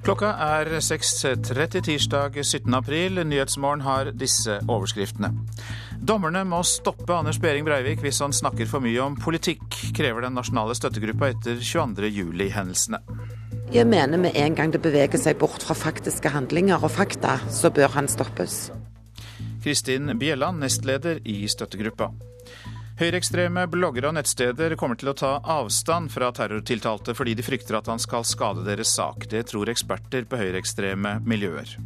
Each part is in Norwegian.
Klokka er 6.30 tirsdag 17. april. Nyhetsmorgen har disse overskriftene. Dommerne må stoppe Anders Behring Breivik hvis han snakker for mye om politikk, krever den nasjonale støttegruppa etter 22.07-hendelsene. Jeg mener med en gang det beveger seg bort fra faktiske handlinger og fakta, så bør han stoppes. Kristin Bjelland, nestleder i støttegruppa. Høyreekstreme bloggere og nettsteder kommer til å ta avstand fra terrortiltalte fordi de frykter at han skal skade deres sak. Det tror eksperter på høyreekstreme miljøer.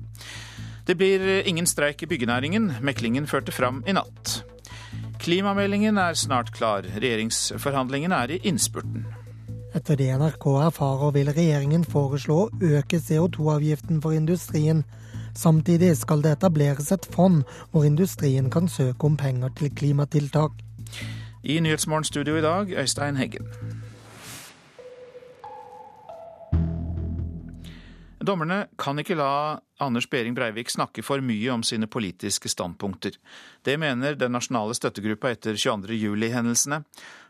Det blir ingen streik i byggenæringen. Meklingen førte fram i natt. Klimameldingen er snart klar. Regjeringsforhandlingene er i innspurten. Etter det NRK erfarer, vil regjeringen foreslå å øke CO2-avgiften for industrien. Samtidig skal det etableres et fond hvor industrien kan søke om penger til klimatiltak. I Nyhetsmorgen studio i dag, Øystein Heggen. Dommerne kan ikke la Anders Behring Breivik snakke for mye om sine politiske standpunkter. Det mener den nasjonale støttegruppa etter 22.07-hendelsene.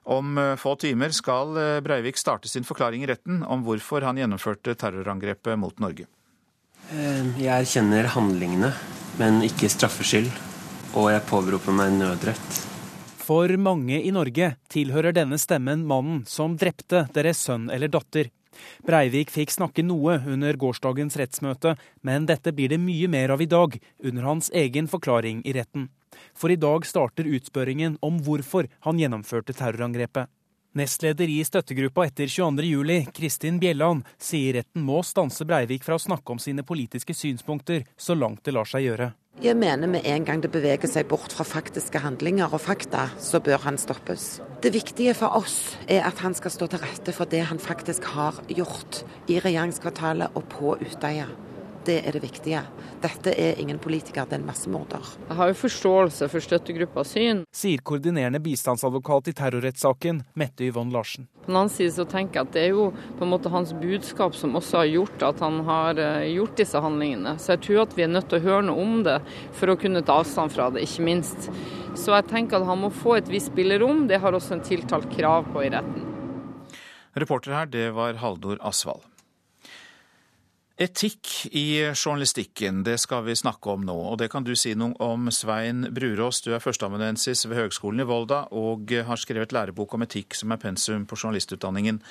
Om eh, få timer skal eh, Breivik starte sin forklaring i retten om hvorfor han gjennomførte terrorangrepet mot Norge. Eh, jeg erkjenner handlingene, men ikke straffskyld. Og jeg påberoper meg nødrett. For mange i Norge tilhører denne stemmen mannen som drepte deres sønn eller datter. Breivik fikk snakke noe under gårsdagens rettsmøte, men dette blir det mye mer av i dag, under hans egen forklaring i retten. For i dag starter utspørringen om hvorfor han gjennomførte terrorangrepet. Nestleder i støttegruppa etter 22.07, Kristin Bjelland, sier retten må stanse Breivik fra å snakke om sine politiske synspunkter så langt det lar seg gjøre. Jeg mener med en gang det beveger seg bort fra faktiske handlinger og fakta, så bør han stoppes. Det viktige for oss er at han skal stå til rette for det han faktisk har gjort i regjeringskvartalet og på Utøya. Det er det viktige. Dette er ingen politiker, det er en massemorder. Jeg har jo forståelse for støttegruppas syn. Sier koordinerende bistandsadvokat i terrorrettssaken, Mette Yvonne Larsen. På den annen side så tenker jeg at det er jo på en måte hans budskap som også har gjort at han har eh, gjort disse handlingene. Så jeg tror at vi er nødt til å høre noe om det for å kunne ta avstand fra det, ikke minst. Så jeg tenker at han må få et visst spillerom. Det har også en tiltalt krav på i retten. Reporter her, det var Haldor Asvald. Etikk i journalistikken, det skal vi snakke om nå. Og det kan du si noe om, Svein Brurås. Du er førsteamanuensis ved Høgskolen i Volda og har skrevet lærebok om etikk som er pensum på journalistutdanningen.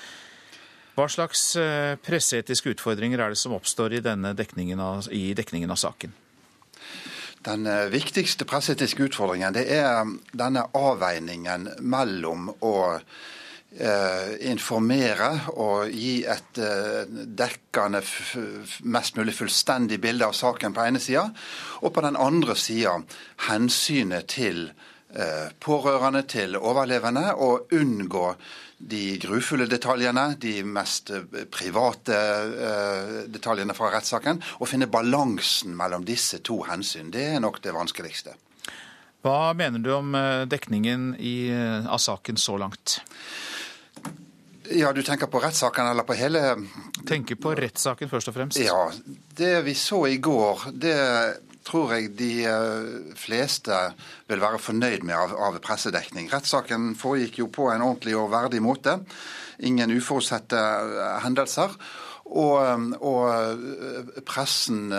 Hva slags eh, presseetiske utfordringer er det som oppstår i, dekningen av, i dekningen av saken? Den eh, viktigste presseetiske utfordringen det er denne avveiningen mellom å Eh, informere og gi et eh, dekkende, mest mulig fullstendig bilde av saken på ene sida, og på den andre sida hensynet til eh, pårørende, til overlevende, og unngå de grufulle detaljene, de mest private detaljene fra rettssaken, og finne balansen mellom disse to hensyn. Det er nok det vanskeligste. Hva mener du om dekningen i, av saken så langt? Ja, Du tenker på rettssaken eller på hele Tenker på rettssaken først og fremst. Ja, Det vi så i går, det tror jeg de eh, fleste vil være fornøyd med av, av pressedekning. Rettssaken foregikk jo på en ordentlig og verdig måte. Ingen uforutsette eh, hendelser. Og, eh, og, pressen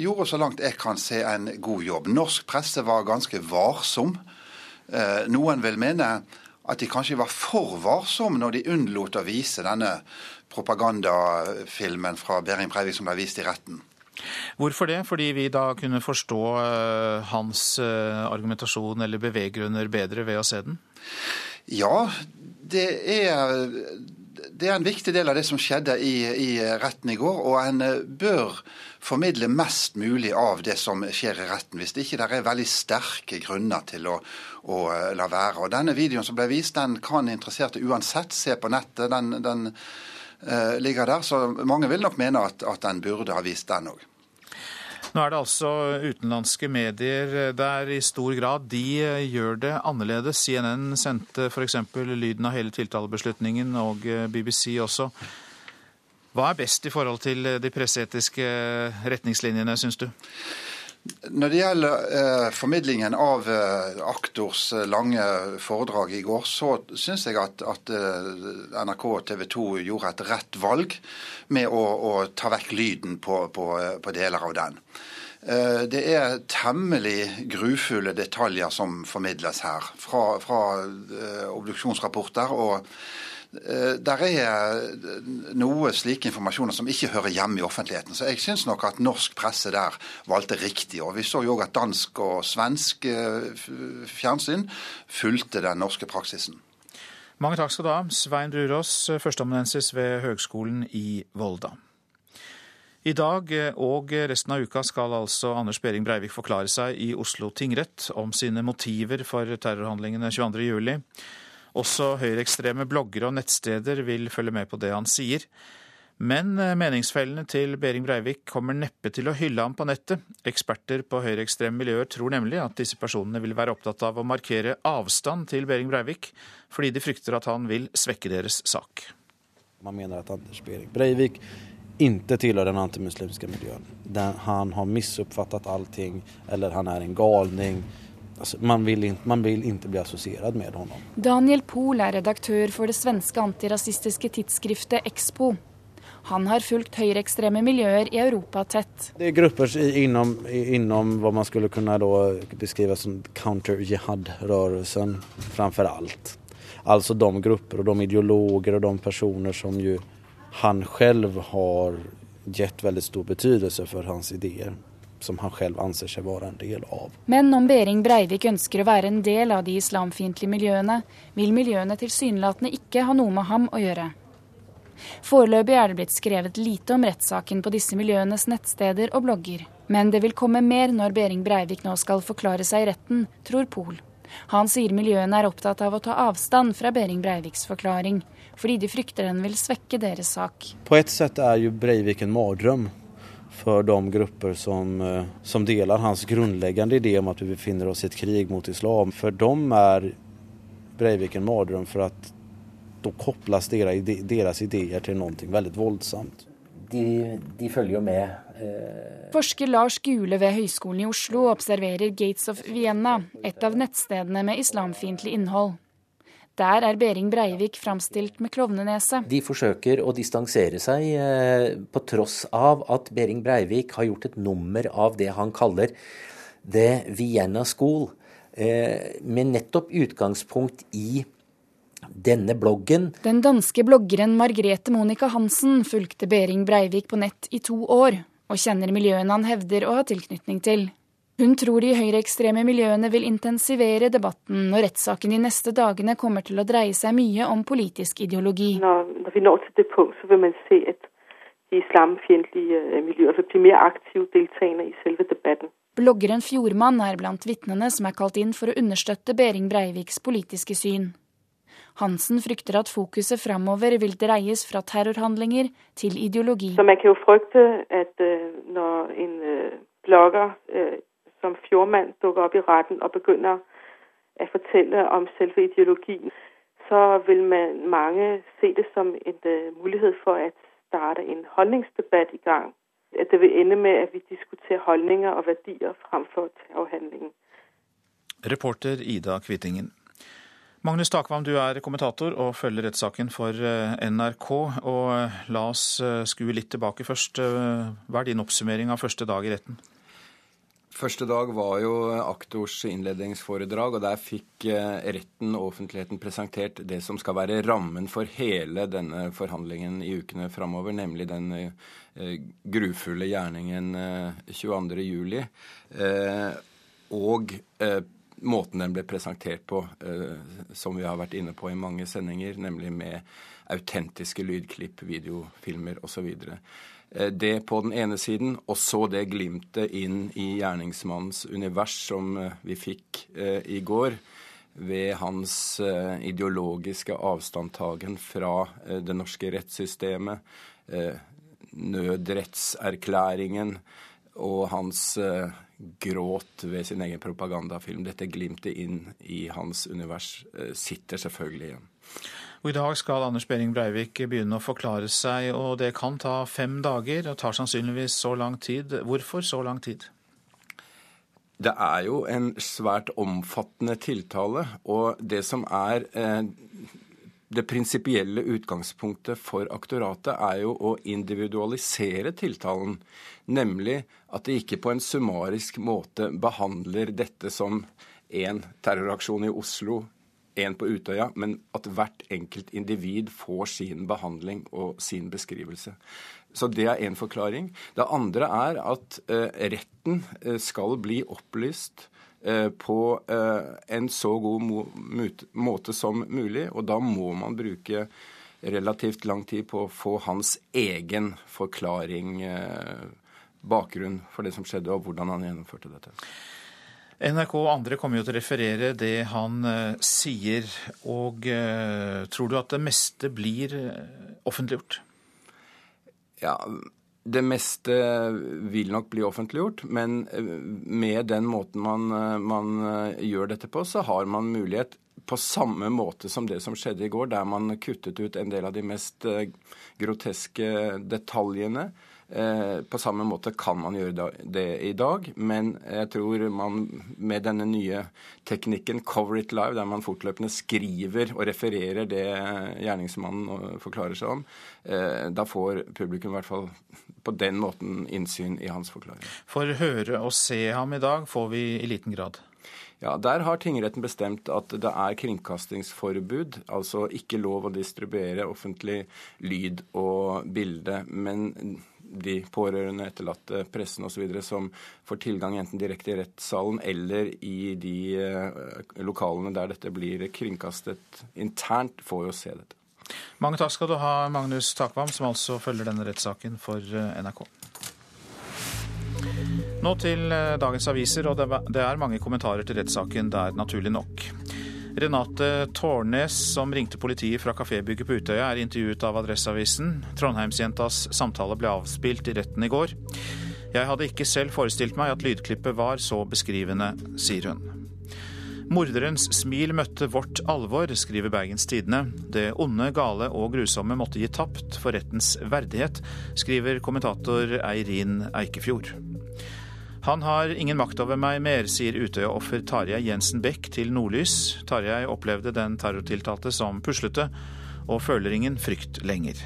gjorde så langt jeg kan se en god jobb. Norsk presse var ganske varsom. Noen vil mene at de kanskje var for varsomme når de unnlot å vise denne propagandafilmen fra Behring Breivik som ble vist i retten. Hvorfor det? Fordi vi da kunne forstå eh, hans eh, argumentasjon eller beveggrunner bedre ved å se den? Ja, det er, det er en viktig del av det som skjedde i, i retten i går. Og en eh, bør formidle mest mulig av det som skjer i retten, hvis det ikke er veldig sterke grunner til å, å eh, la være. Og Denne videoen som ble vist, den kan interesserte uansett se på nettet. Den, den uh, ligger der, så mange vil nok mene at, at den burde ha vist den òg. Nå er det altså utenlandske medier der i stor grad. De eh, gjør det annerledes. CNN sendte f.eks. lyden av hele tiltalebeslutningen, og BBC også. Hva er best i forhold til de presseetiske retningslinjene, syns du? Når det gjelder eh, formidlingen av eh, aktors eh, lange foredrag i går, så syns jeg at, at eh, NRK og TV 2 gjorde et rett valg med å, å ta vekk lyden på, på, eh, på deler av den. Eh, det er temmelig grufulle detaljer som formidles her, fra, fra obduksjonsrapporter. og der er noe slike informasjoner som ikke hører hjemme i offentligheten. Så jeg syns nok at norsk presse der valgte riktig. Og vi så jo at dansk og svensk eh, fjernsyn fulgte den norske praksisen. Mange takk skal du ha, Svein Brurås, førsteamanuensis ved Høgskolen i Volda. I dag og resten av uka skal altså Anders Behring Breivik forklare seg i Oslo tingrett om sine motiver for terrorhandlingene 22.07. Også høyreekstreme bloggere og nettsteder vil følge med på det han sier. Men eh, meningsfellene til Behring Breivik kommer neppe til å hylle ham på nettet. Eksperter på høyreekstreme miljøer tror nemlig at disse personene vil være opptatt av å markere avstand til Behring Breivik, fordi de frykter at han vil svekke deres sak. Man mener at Anders Behring Breivik ikke tilhører den antimuslimske miljøen. Han har misoppfattet allting, eller han er en galning. Alltså, man, vill in, man vill inte bli associerad med honom. Daniel Pohl er redaktør for det svenske antirasistiske tidsskriftet Expo. Han har fulgt høyreekstreme miljøer i Europa tett. Det er grupper innom, innom hva man skulle kunne beskrive som counter-jihad-rørelsen, framfor alt. Altså de grupper og de ideologer og de personer som jo han selv har gitt veldig stor betydelse for hans ideer som han selv anser seg være en del av. Men om Behring Breivik ønsker å være en del av de islamfiendtlige miljøene, vil miljøene tilsynelatende ikke ha noe med ham å gjøre. Foreløpig er det blitt skrevet lite om rettssaken på disse miljøenes nettsteder og blogger. Men det vil komme mer når Behring Breivik nå skal forklare seg i retten, tror Pol. Han sier miljøene er opptatt av å ta avstand fra Behring Breiviks forklaring, fordi de frykter den vil svekke deres sak. På et sett er jo Breivik en mardrøm for de grupper som, eh, som deler hans grunnleggende idé om at vi befinner oss i et krig mot islam. For dem er Breivik en mardrøm for at da kobles deres ideer til noe veldig voldsomt. De, de, følger jo med. Eh... Forsker Lars Gule ved Høgskolen i Oslo observerer Gates of Vienna, et av nettstedene med islamfiendtlig innhold. Der er Behring Breivik framstilt med klovnenese. De forsøker å distansere seg eh, på tross av at Behring Breivik har gjort et nummer av det han kaller The Vienna School, eh, med nettopp utgangspunkt i denne bloggen. Den danske bloggeren Margrethe Monica Hansen fulgte Behring Breivik på nett i to år, og kjenner miljøene han hevder å ha tilknytning til. Hun tror de høyreekstreme miljøene vil intensivere debatten når rettssaken de neste dagene kommer til å dreie seg mye om politisk ideologi. Når, når vi når til det punkt, så vil man se at de islamfiendtlige miljøene miljøer vil bli mer aktive deltakende i selve debatten. Bloggeren Fjordmann er blant vitnene som er kalt inn for å understøtte Behring Breiviks politiske syn. Hansen frykter at fokuset framover vil dreies fra terrorhandlinger til ideologi. Så Man kan jo frykte at øh, når en øh, blogger som Fjordmann dukker opp i retten og begynner å fortelle om selve ideologien, så vil man mange se det som en uh, mulighet for å starte en holdningsdebatt i gang. At det vil ende med at vi diskuterer holdninger og verdier fremfor terrorhandlingen. Reporter Ida Kvittingen. Magnus Takvam, du er kommentator og følger rettssaken for eh, NRK. og eh, La oss skue litt tilbake først. Hva er din oppsummering av første dag i retten? Første dag var jo aktors innledningsforedrag, og der fikk eh, retten og offentligheten presentert det som skal være rammen for hele denne forhandlingen i ukene framover, nemlig den eh, grufulle gjerningen 22.07. Eh, og måten den ble presentert på, som vi har vært inne på i mange sendinger, nemlig med autentiske lydklipp, videofilmer osv. Eh, det på den ene siden, og så det glimtet inn i gjerningsmannens univers som eh, vi fikk eh, i går, ved hans ideologiske avstandtagen fra det norske rettssystemet, nødrettserklæringen og hans gråt ved sin egen propagandafilm. Dette glimtet inn i hans univers sitter selvfølgelig igjen. Og I dag skal Anders Behring Breivik begynne å forklare seg, og det kan ta fem dager og tar sannsynligvis så lang tid. Hvorfor så lang tid? Det er jo en svært omfattende tiltale. Og det som er eh, det prinsipielle utgangspunktet for aktoratet, er jo å individualisere tiltalen. Nemlig at de ikke på en summarisk måte behandler dette som en terroraksjon i Oslo, en på Utøya, men at hvert enkelt individ får sin behandling og sin beskrivelse. Så det er én forklaring. Det andre er at eh, retten eh, skal bli opplyst eh, på en så god måte som mulig, og da må man bruke relativt lang tid på å få hans egen forklaring, bakgrunn for det som skjedde, og hvordan han gjennomførte dette. NRK og andre kommer jo til å referere det han uh, sier. Og uh, tror du at det meste blir offentliggjort? Ja, det meste vil nok bli offentliggjort, men eh, med den måten man, eh, man, eh, gjør dette på, så har man mulighet på samme måte som det som skjedde i går, der man kuttet ut en del av de mest groteske detaljene. Eh, på samme måte kan man gjøre det i dag, men jeg tror man med denne nye teknikken Cover it live, der man fortløpende skriver og refererer det gjerningsmannen forklarer seg om, eh, da får publikum i hvert fall på den måten innsyn i hans forklaring. For høre og se ham i dag får vi i liten grad. Ja, Der har tingretten bestemt at det er kringkastingsforbud, altså ikke lov å distribuere offentlig lyd og bilde. Men de pårørende, etterlatte, pressen osv. som får tilgang enten direkte i rettssalen eller i de eh, lokalene der dette blir kringkastet internt, får jo se dette. Mange takk skal du ha, Magnus Takvam, som altså følger denne rettssaken for eh, NRK. Nå til eh, dagens aviser, og det er mange kommentarer til rettssaken. Det er naturlig nok. Renate Tårnes, som ringte politiet fra kafébygget på Utøya, er intervjuet av Adresseavisen. Trondheimsjentas samtale ble avspilt i retten i går. Jeg hadde ikke selv forestilt meg at lydklippet var så beskrivende, sier hun. Morderens smil møtte vårt alvor, skriver Bergens Tidende. Det onde, gale og grusomme måtte gi tapt for rettens verdighet, skriver kommentator Eirin Eikefjord. Han har ingen makt over meg mer, sier Utøya-offer Tarjei Jensen Bech til Nordlys. Tarjei opplevde den terrortiltalte som puslete, og føler ingen frykt lenger.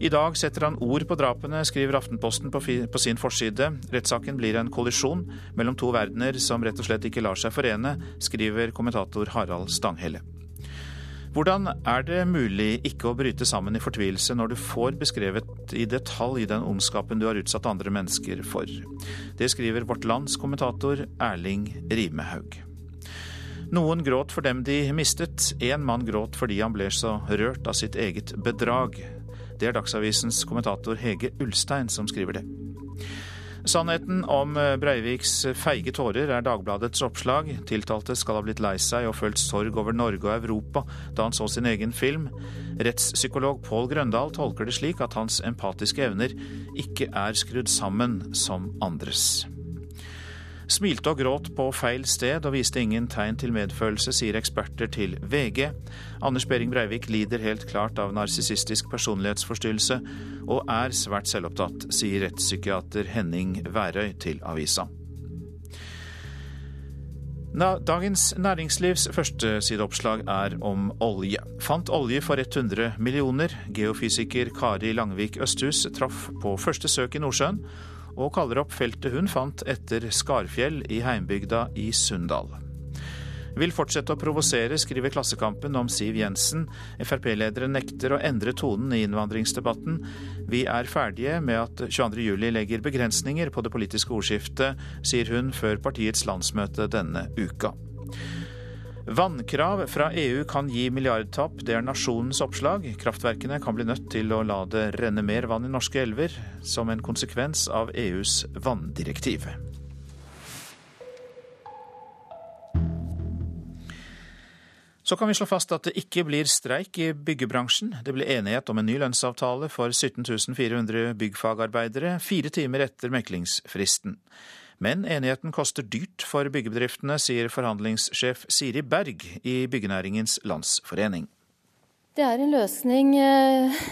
I dag setter han ord på drapene, skriver Aftenposten på, sin forside. Rettssaken blir en kollisjon mellom to verdener som rett og slett ikke lar seg forene, skriver kommentator Harald Stanghelle. Hvordan er det mulig ikke å bryte sammen i fortvilelse når du får beskrevet i detalj den ondskapen du har utsatt andre mennesker for? Det skriver Vårt Lands kommentator Erling Rimehaug. Noen gråt for dem de mistet, én mann gråt fordi han ble så rørt av sitt eget bedrag. Det er Dagsavisens kommentator Hege Ulstein som skriver det. Sannheten om eh, Breiviks feige tårer er Dagbladets oppslag. Tiltalte skal ha blitt lei seg og følt sorg over Norge og Europa da han så sin egen film. Rettspsykolog Pål Grøndal tolker det slik at hans empatiske evner ikke er skrudd sammen som andres. Smilte og gråt på feil sted og viste ingen tegn til medfølelse, sier eksperter til VG. Anders Behring Breivik lider helt klart av narsissistisk personlighetsforstyrrelse og er svært selvopptatt, sier rettspsykiater Henning Værøy til avisa. Dagens Næringslivs førstesideoppslag er om olje. Fant olje for 100 millioner. Geofysiker Kari Langvik Østhus traff på første søk i Nordsjøen og kaller opp feltet hun fant etter Skarfjell i heimbygda i Sunndal. Vil fortsette å provosere, skriver Klassekampen om Siv Jensen. Frp-lederen nekter å endre tonen i innvandringsdebatten. Vi er ferdige med at 22.07 legger begrensninger på det politiske ordskiftet, sier hun før partiets landsmøte denne uka. Vannkrav fra EU kan gi milliardtap, det er nasjonens oppslag. Kraftverkene kan bli nødt til å la det renne mer vann i norske elver, som en konsekvens av EUs vanndirektiv. Så kan vi slå fast at det ikke blir streik i byggebransjen. Det ble enighet om en ny lønnsavtale for 17 400 byggfagarbeidere fire timer etter meklingsfristen. Men enigheten koster dyrt for byggebedriftene, sier forhandlingssjef Siri Berg i Byggenæringens Landsforening. Det er en løsning eh,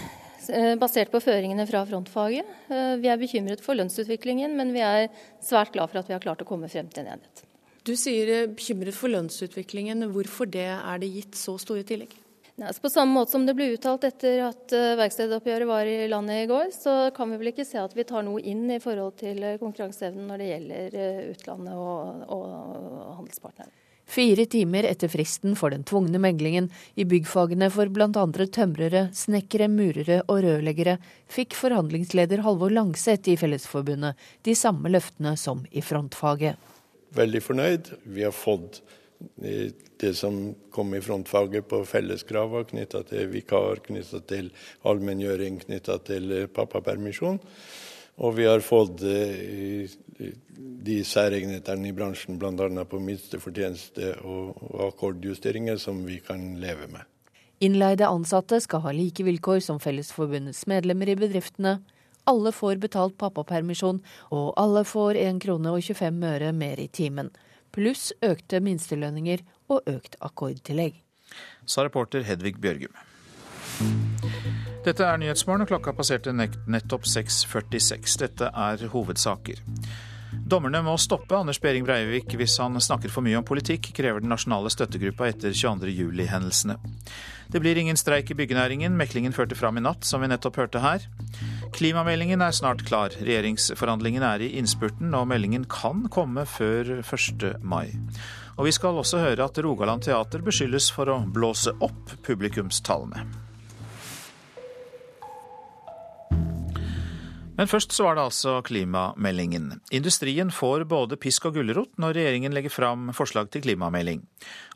eh, basert på føringene fra frontfaget. Eh, vi er bekymret for lønnsutviklingen, men vi er svært glad for at vi har klart å komme frem til en enighet. Du sier bekymret for lønnsutviklingen. Hvorfor det er det gitt så store tillegg? Altså på samme måte som det ble uttalt etter at verkstedoppgjøret var i landet i går, så kan vi vel ikke se at vi tar noe inn i forhold til konkurranseevnen når det gjelder utlandet og, og handelspartnere. Fire timer etter fristen for den tvungne meglingen i byggfagene for bl.a. tømrere, snekkere, murere og rørleggere, fikk forhandlingsleder Halvor Langseth i Fellesforbundet de samme løftene som i frontfaget. Veldig fornøyd. Vi har fått eh, det som kom i frontfaget på felleskrav, var knytta til vikar, knytta til allmenngjøring, knytta til eh, pappapermisjon. Og vi har fått eh, de særegenhetene i bransjen, bl.a. på minstefortjeneste og, akkordjusteringer, som vi kan leve med. Innleide ansatte skal ha like vilkår som Fellesforbundets medlemmer i bedriftene. Alle får betalt pappapermisjon, og alle får 1 krone og 25 øre mer i timen. Pluss økte minstelønninger og økt akkordtillegg. Sa reporter Hedvig Bjørgum. Dette er Nyhetsmorgen, og klokka passerte nettopp 6.46. Dette er hovedsaker. Dommerne må stoppe Anders Behring Breivik hvis han snakker for mye om politikk, krever den nasjonale støttegruppa etter 22.07-hendelsene. Det blir ingen streik i byggenæringen, meklingen førte fram i natt, som vi nettopp hørte her. Klimameldingen er snart klar. Regjeringsforhandlingene er i innspurten, og meldingen kan komme før 1. mai. Og vi skal også høre at Rogaland Teater beskyldes for å blåse opp publikumstallene. Men først så var det altså klimameldingen. Industrien får både pisk og gulrot når regjeringen legger fram forslag til klimamelding.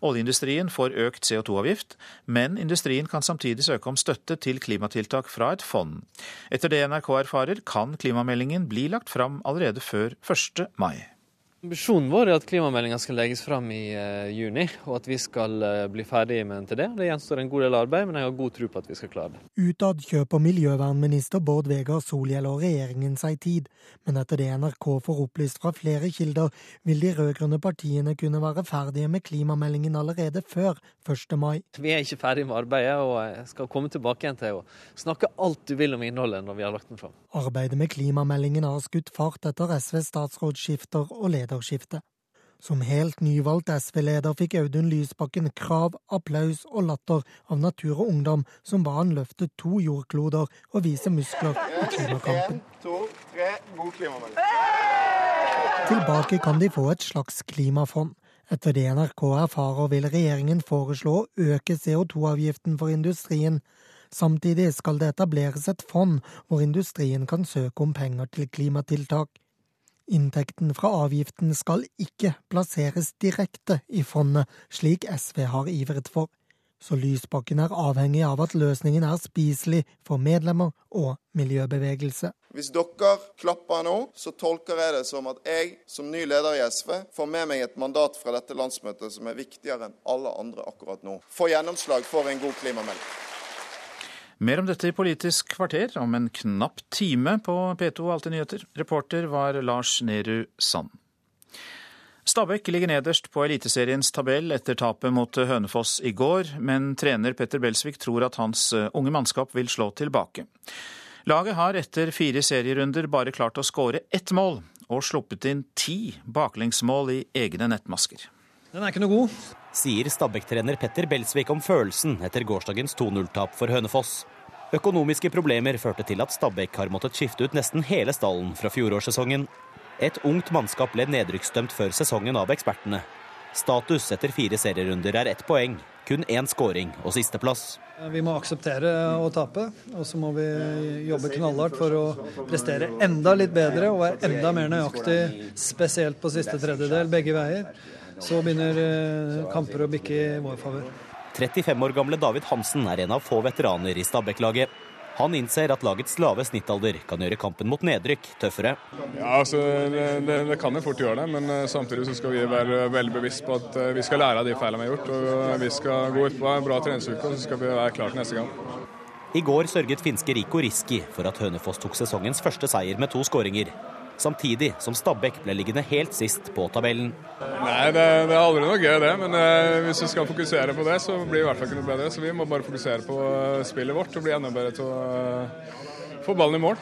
Oljeindustrien får økt CO2-avgift, men industrien kan samtidig søke om støtte til klimatiltak fra et fond. Etter det NRK erfarer, kan klimameldingen bli lagt fram allerede før 1. mai. Ambisjonen vår er at klimameldinga skal legges fram i uh, juni, og at vi skal uh, bli ferdige med den til det. Det gjenstår en god del arbeid, men jeg har god tro på at vi skal klare det. Utad kjøper miljøvernminister Bård Vegar Solhjell og regjeringen seg tid, men etter det NRK får opplyst fra flere kilder, vil de rød-grønne partiene kunne være ferdige med klimameldingen allerede før 1. mai. Vi er ikke ferdige med arbeidet, og jeg skal komme tilbake igjen til å snakke alt du vil om innholdet når vi har lagt den fram. Arbeidet med klimameldingen har skutt fart etter SVs statsrådsskifter og leder lederskifte. Som helt nyvalgt SV-leder fikk Audun Lysbakken krav, applaus og latter av Natur og Ungdom, som ba han løfte to jordkloder og vise muskler i klimakampen. En, to, tre, god klimamelding. Tilbake kan de få et slags klimafond. Etter det NRK erfarer, vil regjeringen foreslå å øke CO2-avgiften for industrien. Samtidig skal det etableres et fond hvor industrien kan søke om penger til klimatiltak. Inntekten fra avgiften skal ikke plasseres direkte i fondet, slik SV har ivret for. Så Lysbakken er avhengig av at løsningen er spiselig for medlemmer og miljøbevegelse. Hvis dere klapper nå, så tolker jeg det som at jeg som ny leder i SV får med meg et mandat fra dette landsmøtet som er viktigere enn alle andre akkurat nå. Få gjennomslag for en god klimamelding. Mer om dette i Politisk kvarter om en knapp time på P2 Alltid nyheter. Reporter var Lars Nehru Sand. Stabæk ligger nederst på Eliteseriens tabell etter tapet mot Hønefoss i går, men trener Petter Belsvik tror at hans eh, unge mannskap vil slå tilbake. Laget har etter fire serierunder bare klart å skåre ett mål, og sluppet inn ti baklengsmål i egne nettmasker. Den er ikke noe god. Sier Stabæk-trener Petter Belsvik om følelsen etter gårsdagens 2-0-tap for Hønefoss. Økonomiske problemer førte til at Stabæk har måttet skifte ut nesten hele stallen fra fjorårssesongen. Et ungt mannskap ble nedrykksdømt før sesongen av ekspertene. Status etter fire serierunder er ett poeng, kun én skåring og sisteplass. Vi må akseptere å tape, og så må vi jobbe knallhardt for å prestere enda litt bedre og være enda mer nøyaktig, spesielt på siste tredjedel, begge veier. Så begynner eh, kamper å bikke i vår favør. 35 år gamle David Hansen er en av få veteraner i Stabæk-laget. Han innser at lagets lave snittalder kan gjøre kampen mot nedrykk tøffere. Ja, altså, det, det, det kan jo fort gjøre det, men eh, samtidig så skal vi være veldig bevisst på at eh, vi skal lære av de feilene vi har gjort. og eh, Vi skal gå ut på en bra treningsuke og så skal vi være klare til neste gang. I går sørget finske Riko Riski for at Hønefoss tok sesongens første seier med to skåringer. Samtidig som Stabæk ble liggende helt sist på tabellen. Nei, det, det, er aldri noe gøy det, men eh, hvis vi skal fokusere på det, så blir det i hvert fall ikke noe bedre. Så vi må bare fokusere på uh, spillet vårt og bli enda bedre til å uh, få ballen i mål.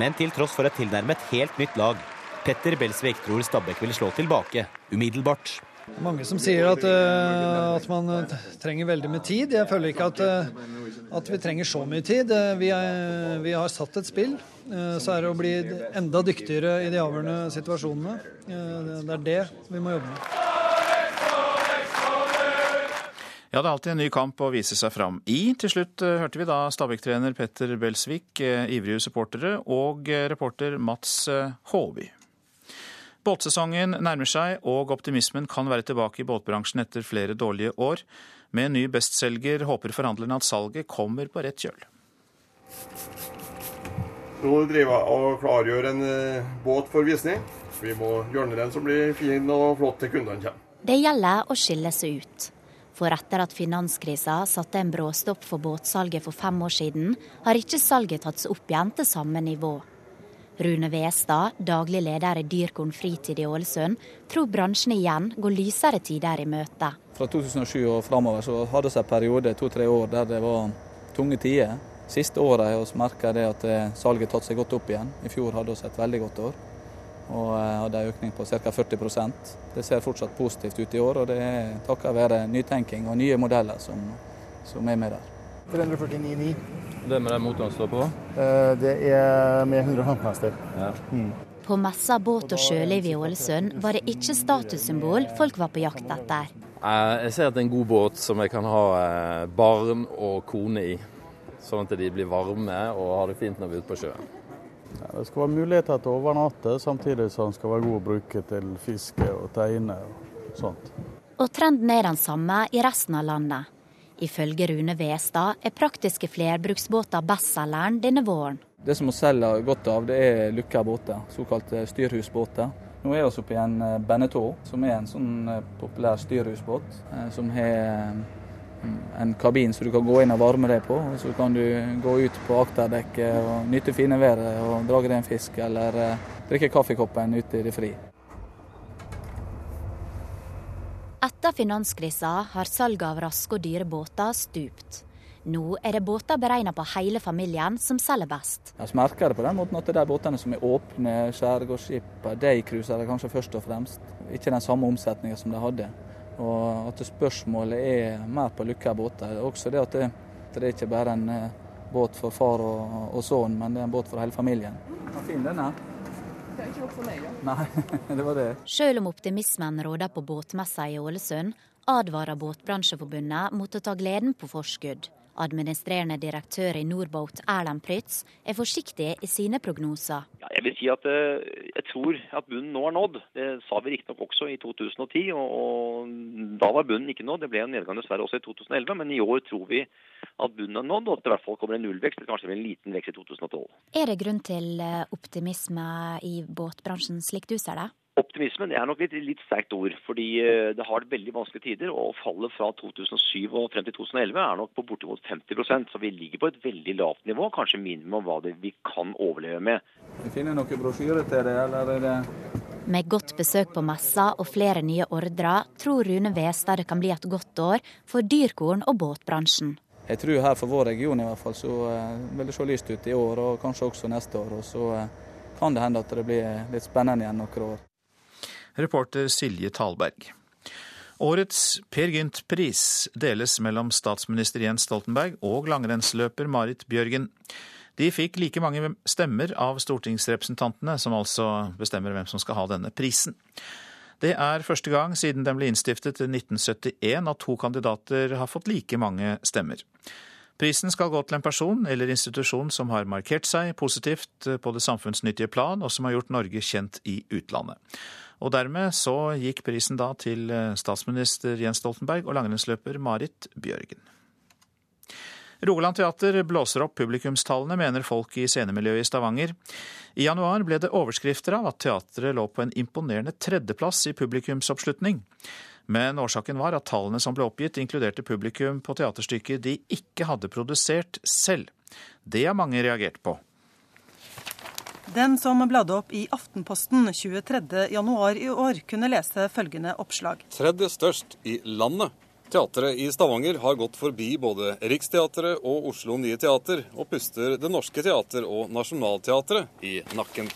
Men til tross for et tilnærmet helt nytt lag, Petter Belsvik tror Stabæk vil slå tilbake umiddelbart. Mange som sier at, at, man trenger veldig med tid. Jeg føler ikke at, at vi trenger så mye tid. Vi, er, vi har satt et spill. Uh, så er det å bli enda dyktigere i de avgjørende situasjonene. Eh, det er det vi må jobbe med. Ja, det er alltid en ny kamp å vise seg fram i. Til slutt eh, hørte vi da Stabæk-trener Petter Belsvik, ivrige supportere, og reporter Mats Håby. Båtsesongen nærmer seg, og optimismen kan være tilbake i båtbransjen etter flere dårlige år. Med en ny bestselger håper forhandlerne at salget kommer på rett kjøl. Nå driver jeg og klargjør en eh, båt for visning. Vi må gjøre den som blir fin og flott til kundene kommer. Det gjelder å skille seg ut. For etter at finanskrisa satte en bråstopp for båtsalget for fem år siden, har ikke salget tatt seg opp igjen til samme nivå. Rune Westad, daglig leder i Dyrkorn fritid i Ålesund, tror bransjen igjen går lysere tider i møte. Fra 2007 og framover så hadde vi en periode, to-tre år, der det var tunge tider. Siste året har vi merka at eh, salget har tatt seg godt opp igjen. I fjor hadde vi et veldig godt år og eh, hadde en økning på ca. 40% Det ser fortsatt positivt ut i år, og det er takket være nytenking og nye modeller som, som er med der. 349,9. Det med den motoren står på? Eh, det er med 115 hester. Ja. Mm. På messa Båt og sjøliv i Ålesund var det ikke statussymbol folk var på jakt etter. Jeg ser at det er en god båt som jeg kan ha barn og kone i sånn at de blir varme og har det fint når vi er ute på sjøen. Ja, det skal være muligheter til å overnatte, samtidig som den skal være god å bruke til fiske og teine og sånt. Og trenden er den samme i resten av landet. Ifølge Rune Westad er praktiske flerbruksbåter bestselgeren denne våren. Det som vi selger godt av, det er lukka båter, såkalte styrhusbåter. Nå er vi oppe i en eh, Benetå, som er en sånn eh, populær styrhusbåt. Eh, som har en kabin som du kan gå inn og varme deg på. og Så kan du gå ut på akterdekket og nyte fine været og dra deg en fisk, eller eh, drikke kaffekoppen ute i det fri. Etter finanskrisa har salget av raske og dyre båter stupt. Nå er det båter beregnet på hele familien som selger best. Jeg merker det på den måten at er båtene som er åpne, skjærgårdsskip, daycruisere kanskje først og fremst. Ikke den samme omsetninga som de hadde. Og at spørsmålet er mer på lukka båter. Også det at det, det er ikke bare en eh, båt for far og, og sønn, men det er en båt for hele familien. Den fin den er. Er ikke nok for meg, da. Nei, det var det. Selv om optimismen råder på båtmessa i Ålesund, advarer Båtbransjeforbundet mot å ta gleden på forskudd. Administrerende direktør i Norboat Erlend Prytz er forsiktig i sine prognoser. Ja, jeg vil si at eh, jeg tror at bunnen nå er nådd. Det sa vi riktignok også i 2010, og, og, da var bunnen ikke nådd. Det ble en nedgang dessverre også i 2011, men i år tror vi at bunnen er nådd, og at det i hvert fall kommer en nullvekst, eller kanskje en liten vekst i 2012. Er det grunn til eh, optimisme i båtbransjen slik du ser det? Optimismen er nok litt, litt sterkt ord, fordi eh, det har veldig vanskelige tider. Og fallet fra 2007 og frem til 2011 er nok på bortimot 50% så vi ligger på et veldig lavt nivå. Kanskje minimum hva det vi kan overleve med. Vi finner noen brosjyrer til det, eller er det med godt besøk på messa og flere nye ordrer, tror Rune Westad det kan bli et godt år for dyrkorn- og båtbransjen. Jeg tror her for vår region i hvert fall så uh, vil det se lyst ut i år, og kanskje også neste år. Og så uh, kan det hende at det blir litt spennende igjen noen år. Reporter Silje Talberg. Årets Per Gynt-pris deles mellom statsminister Jens Stoltenberg og langrennsløper Marit Bjørgen. De fikk like mange stemmer av stortingsrepresentantene, som altså bestemmer hvem som skal ha denne prisen. Det er første gang siden den ble innstiftet i 1971 at to kandidater har fått like mange stemmer. Prisen skal gå til en person eller institusjon som har markert seg positivt på det samfunnsnyttige plan, og som har gjort Norge kjent i utlandet. Og dermed så gikk prisen da til eh, statsminister Jens Stoltenberg og langrennsløper Marit Bjørgen. Rogaland Teater blåser opp publikumstallene, mener folk i scenemiljøet i Stavanger. I januar ble det overskrifter av at teatret lå på en imponerende tredjeplass i publikumsoppslutning. Men årsaken var at tallene som ble oppgitt, inkluderte publikum på teaterstykker de ikke hadde produsert selv. Det har mange reagert på. Den som bladde opp i Aftenposten 23.1 i år, kunne lese følgende oppslag. Tredje størst i landet. Teatret i Stavanger har gått forbi både Riksteatret og Oslo Nye Teater, og puster Det Norske Teater og Nationaltheatret i nakken.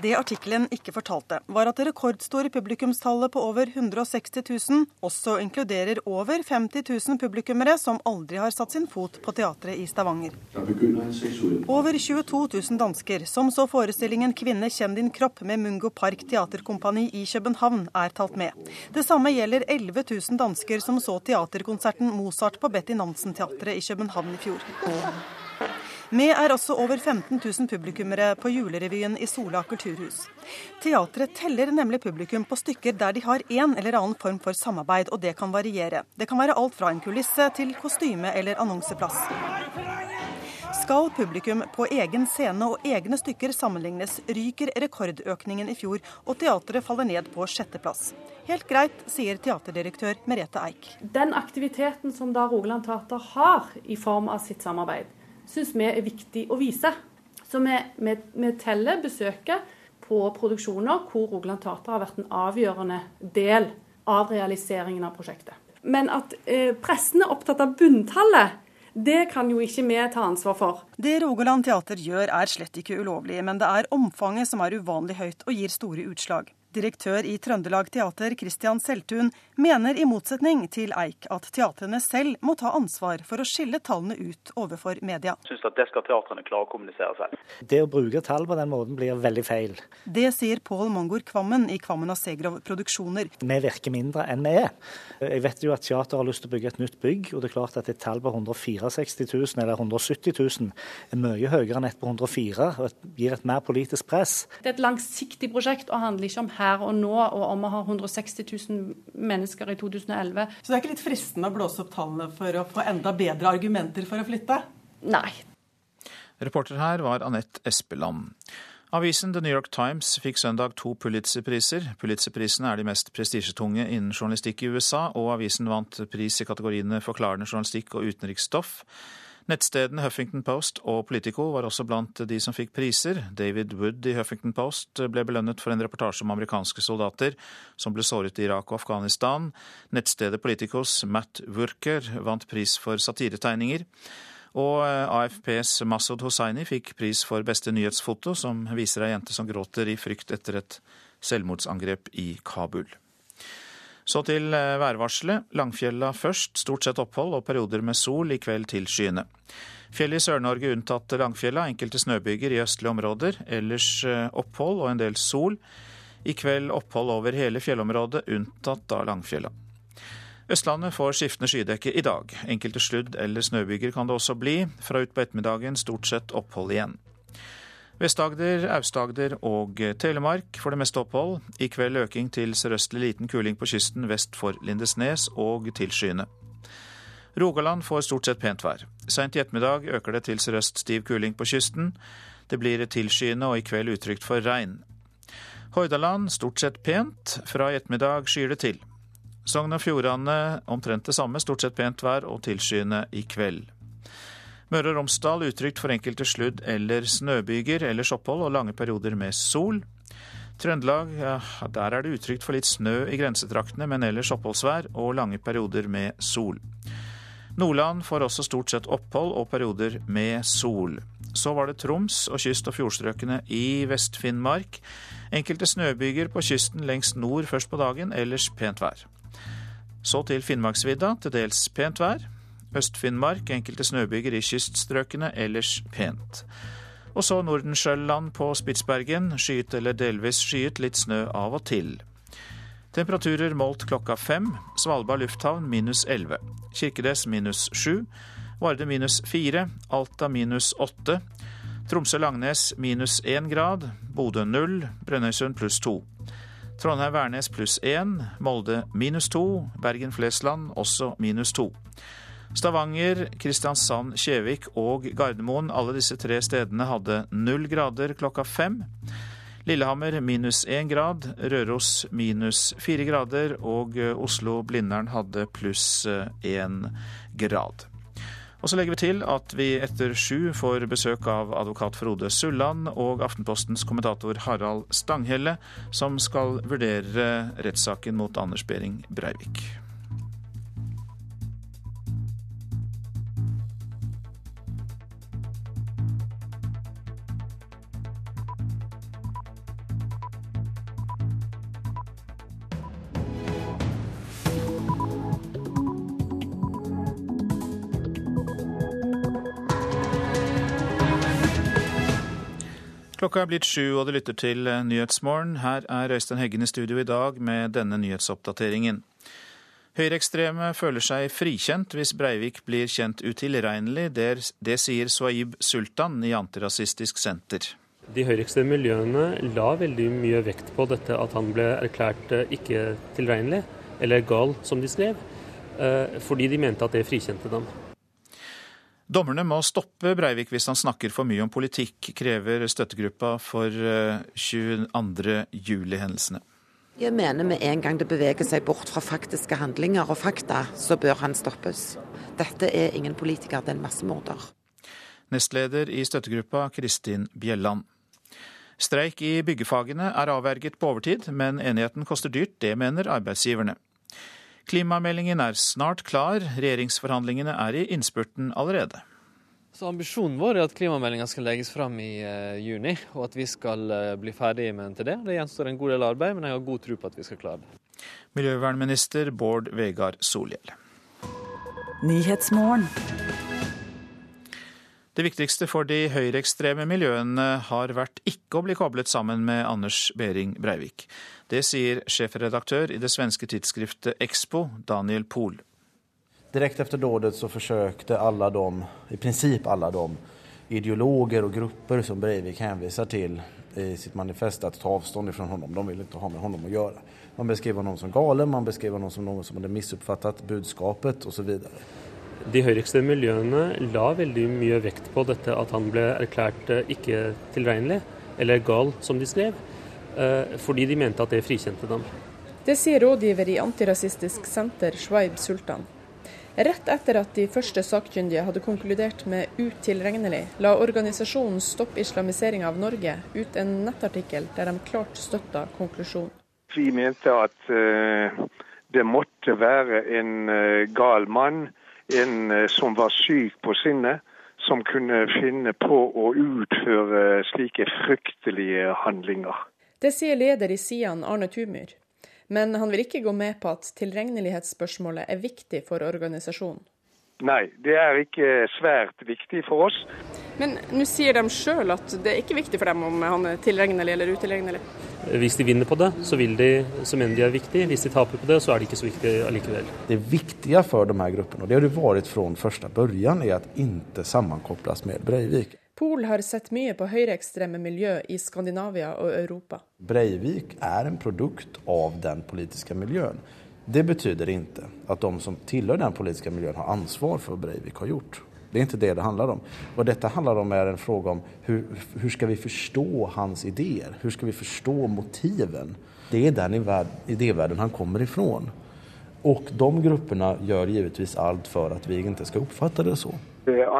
Det artikkelen ikke fortalte, var at det rekordstore publikumstallet på over 160 000 også inkluderer over 50 000 publikummere som aldri har satt sin fot på teatret i Stavanger. Over 22 000 dansker som så forestillingen 'Kvinne, kjenn din kropp' med Mungo Park Teaterkompani i København, er talt med. Det samme gjelder 11 000 dansker som så teaterkonserten Mozart på Betty Nansen-teatret i København i fjor. Med er også over 15 000 publikummere på julerevyen i Sola kulturhus. Teatret teller nemlig publikum på stykker der de har en eller annen form for samarbeid, og det kan variere. Det kan være alt fra en kulisse til kostyme eller annonseplass. Skal publikum på egen scene og egne stykker sammenlignes, ryker rekordøkningen i fjor, og teatret faller ned på sjetteplass. Helt greit, sier teaterdirektør Merete Eik. Den aktiviteten som da Rogaland Teater har i form av sitt samarbeid, syns vi er viktig å vise. Så vi, vi, vi teller besøket på produksjoner hvor Rogaland Teater har vært en avgjørende del av realiseringen av prosjektet. Men at eh, pressen er opptatt av bunntallet, det kan jo ikke vi ta ansvar for. Det Rogaland Teater gjør er slett ikke ulovlig, men det er omfanget som er uvanlig høyt og gir store utslag. Direktør i Trøndelag Teater, Christian Seltun, mener i motsetning til Eik at teatrene selv må ta ansvar for å skille tallene ut overfor media. Jeg synes at Det skal teatrene klare å kommunisere selv. Det å bruke tall på den måten blir veldig feil. Det sier Pål Mangor Kvammen i Kvammen og Segrov Produksjoner. Vi virker mindre enn vi er. Jeg vet jo at teater har lyst til å bygge et nytt bygg, og det er klart at et tall på 164 000 eller 170 000 er mye høyere enn et på 104 og gir et mer politisk press. Det er et langsiktig prosjekt og handler ikke om her og nå, og om vi har 160 000 mennesker i 2011. Så det er ikke litt fristende å blåse opp tallene for å få enda bedre argumenter for å flytte? Nei. Reporter her var Anette Espeland. Avisen The New York Times fikk søndag to Pulitzer-priser. Pulitzer-prisene er de mest prestisjetunge innen journalistikk i USA, og avisen vant pris i kategoriene forklarende journalistikk og utenriksstoff. Nettstedene Huffington Post og Politico var også blant de som fikk priser. David Wood i Huffington Post ble belønnet for en reportasje om amerikanske soldater som ble såret i Irak og Afghanistan. Nettstedet Politicos Matt Wurker vant pris for satiretegninger. Og AFPs Masud Hosseini fikk pris for beste nyhetsfoto, som viser ei jente som gråter i frykt etter et selvmordsangrep i Kabul. Så til værvarselet. Langfjella først, stort sett opphold og perioder med sol, i kveld til skyene. Fjellet i Sør-Norge unntatt Langfjella, enkelte snøbyger i østlige områder. Ellers opphold og en del sol. I kveld opphold over hele fjellområdet, unntatt av Langfjella. Østlandet får skiftende skydekke i dag. Enkelte sludd- eller snøbyger kan det også bli. Fra utpå ettermiddagen stort sett opphold igjen. Vest-Agder, Aust-Agder og Telemark får det meste opphold. I kveld øking til sørøstlig liten kuling på kysten vest for Lindesnes og tilskyende. Rogaland får stort sett pent vær. Seint i ettermiddag øker det til sørøst stiv kuling på kysten. Det blir tilskyende og i kveld utrygt for regn. Hordaland stort sett pent. Fra i ettermiddag skyer det til. Sogn og Fjordane omtrent det samme, stort sett pent vær og tilskyende i kveld. Møre og Romsdal utrygt for enkelte sludd- eller snøbyger, ellers opphold og lange perioder med sol. Trøndelag, ja, der er det utrygt for litt snø i grensetraktene, men ellers oppholdsvær og lange perioder med sol. Nordland får også stort sett opphold og perioder med sol. Så var det Troms og kyst- og fjordstrøkene i Vest-Finnmark. Enkelte snøbyger på kysten lengst nord først på dagen, ellers pent vær. Så til Finnmarksvidda, til dels pent vær. Øst-Finnmark, enkelte snøbyger i kyststrøkene, ellers pent. Og så Nordensjøland på Spitsbergen, skyet eller delvis skyet, litt snø av og til. Temperaturer målt klokka fem. Svalbard lufthavn minus elleve. Kirkenes minus sju. Varde minus fire. Alta minus åtte. Tromsø-Langnes minus én grad. Bodø null. Brønnøysund pluss to. Trondheim-Værnes pluss én. Molde minus to. Bergen-Flesland også minus to. Stavanger, Kristiansand, Kjevik og Gardermoen, alle disse tre stedene hadde null grader klokka fem. Lillehammer minus én grad, Røros minus fire grader og Oslo-Blindern hadde pluss én grad. Og så legger vi til at vi etter sju får besøk av advokat Frode Sulland og Aftenpostens kommentator Harald Stanghelle, som skal vurdere rettssaken mot Anders Behring Breivik. Klokka er blitt sju, og du lytter til Nyhetsmorgen. Her er Øystein Heggen i studio i dag med denne nyhetsoppdateringen. Høyreekstreme føler seg frikjent hvis Breivik blir kjent utilregnelig. Det sier Swaib Sultan i Antirasistisk Senter. De høyreekstreme miljøene la veldig mye vekt på dette at han ble erklært eh, ikke tilregnelig, eller gal, som de skrev, eh, fordi de mente at det frikjente dem. Dommerne må stoppe Breivik hvis han snakker for mye om politikk, krever støttegruppa for 22. Eh. Jeg mener med en gang det beveger seg bort fra faktiske handlinger og fakta, så bør han stoppes. Dette er ingen politiker, det er en massemorder. Nestleder i støttegruppa Kristin Bjelland. Streik i byggefagene er avverget på overtid, men enigheten koster dyrt. Det mener arbeidsgiverne. Klimameldingen er snart klar, regjeringsforhandlingene er i innspurten allerede. Så Ambisjonen vår er at klimameldinga skal legges fram i uh, juni, og at vi skal uh, bli ferdig med den til det. Det gjenstår en god del arbeid, men jeg har god tro på at vi skal klare det. Miljøvernminister Bård Vegar Solhjell. Det viktigste for de høyreekstreme miljøene har vært ikke å bli koblet sammen med Anders Behring Breivik. Det sier sjefredaktør i det svenske tidsskriftet Expo, Daniel Pohl. Direkte etter dådet så forsøkte alle de, i prinsipp alle de ideologer og grupper som Breivik henviser til i sitt manifest, å ta avstand fra ham. De ville ikke ha med ham å gjøre. Man beskriver ham som galen, man beskriver ham som noen som hadde misoppfattet budskapet osv. De høyreekstreme miljøene la veldig mye vekt på dette at han ble erklært eh, ikke tilregnelig, eller gal, som de skrev, eh, fordi de mente at det frikjente dem. Det sier rådgiver i Antirasistisk Senter, Shwaib Sultan. Rett etter at de første sakkyndige hadde konkludert med utilregnelig, la organisasjonen Stopp islamisering av Norge ut en nettartikkel der de klart støtta konklusjonen. Vi mente at uh, det måtte være en uh, gal mann en eh, som var syk på sinnet, som kunne finne på å utføre slike fryktelige handlinger. Det sier leder i Sian, Arne Tumyr. Men han vil ikke gå med på at tilregnelighetsspørsmålet er viktig for organisasjonen. Nei, det er ikke svært viktig for oss. Men nå sier de sjøl at det er ikke viktig for dem om han er tilregnelig eller utilregnelig? Hvis de vinner på det, så, de, så mener de er viktig. Hvis de taper på det, så er det ikke så viktig allikevel. Det viktige for de her gruppene, og det har det vært fra første begynnelse, er at ikke sammenkobles med Breivik. Pol har sett mye på høyreekstreme miljø i Skandinavia og Europa. Breivik er en produkt av den politiske miljøen. Det betyr ikke at de som tilhører den politiske miljøen har ansvar for Breivik har gjort. Det er ikke det det handler om. Vad detta handlar om är en fråga om hur, hur ska vi forstå hans ideer? Hur skal vi forstå motiven? Det er den idévärlden han kommer ifrån. Og de grupperna gjør givetvis alt for at vi ikke skal oppfatte det så.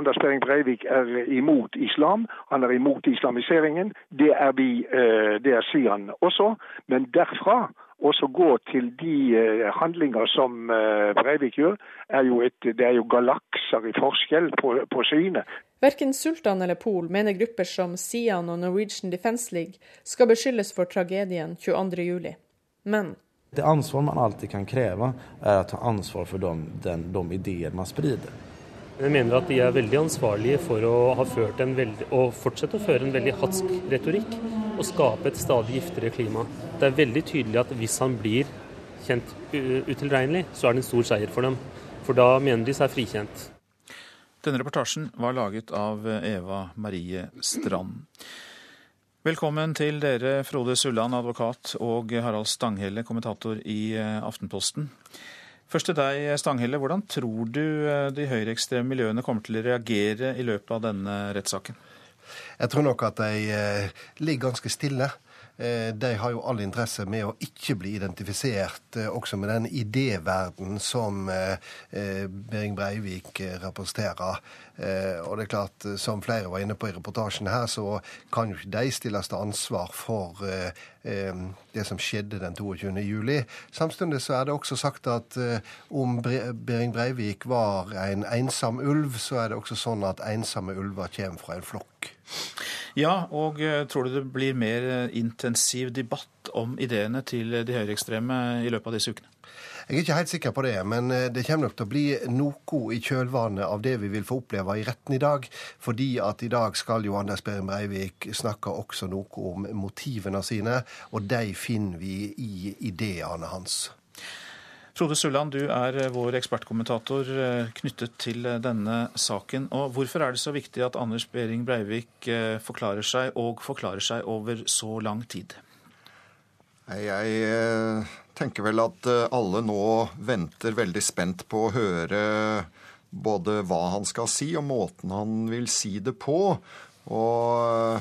Anders Behring Breivik er imot islam, han er imot islamiseringen. Det er, vi, eh, det er Sian også. Men derfra også gå til de eh, handlinger som eh, Breivik gjør, er jo et, det er jo galakser i forskjell på, på synet. Verken Sultan eller Pol mener grupper som Sian og Norwegian Defence League skal beskyldes for tragedien 22.07. Men Det ansvar man alltid kan kreve, er å ta ansvar for de, den, de ideer man sprider. Jeg mener at de er veldig ansvarlige for å ha ført en veldig, og fortsette å føre en veldig hatsk retorikk og skape et stadig giftigere klima. Det er veldig tydelig at hvis han blir kjent utilregnelig, så er det en stor seier for dem. For da mener de seg frikjent. Denne reportasjen var laget av Eva Marie Strand. Velkommen til dere, Frode Sulland, advokat, og Harald Stanghelle, kommentator i Aftenposten. Først til deg, Stanghelle. Hvordan tror du eh, de høyreekstreme miljøene kommer til å reagere i løpet av denne rettssaken? Jeg tror nok at de eh, ligger ganske stille. de har jo all interesse med å ikke bli identifisert også med den idéverden som Behring Breivik representerer. Og det er klart, som flere var inne på i reportasjen her, så kan jo ikke de stilles til ansvar for det som skjedde den 22. juli. Samtidig så er det også sagt at om Behring Breivik var en ensom ulv, så er det også sånn at ensomme ulver kommer fra en flokk. Ja, og eh, tror du det blir mer eh, intensiv debatt om ideene til de høyreekstreme i løpet av disse ukene? Jeg er ikke helt sikker på det, men eh, det kommer nok til å bli noe i kjølvannet av det vi vil få oppleve i retten i dag. Fordi at i dag skal jo Anders Behring Breivik snakke også noe om motivene sine, og de finner vi i ideene hans. Frode Sulland, du er eh, vår ekspertkommentator eh, knyttet til denne saken. Og Hvorfor er det så viktig at Anders Behring Breivik forklarer seg, og forklarer seg over så lang tid? Jeg tenker vel at alle nå venter veldig spent på å høre både hva han skal si, og måten han vil si det på. Og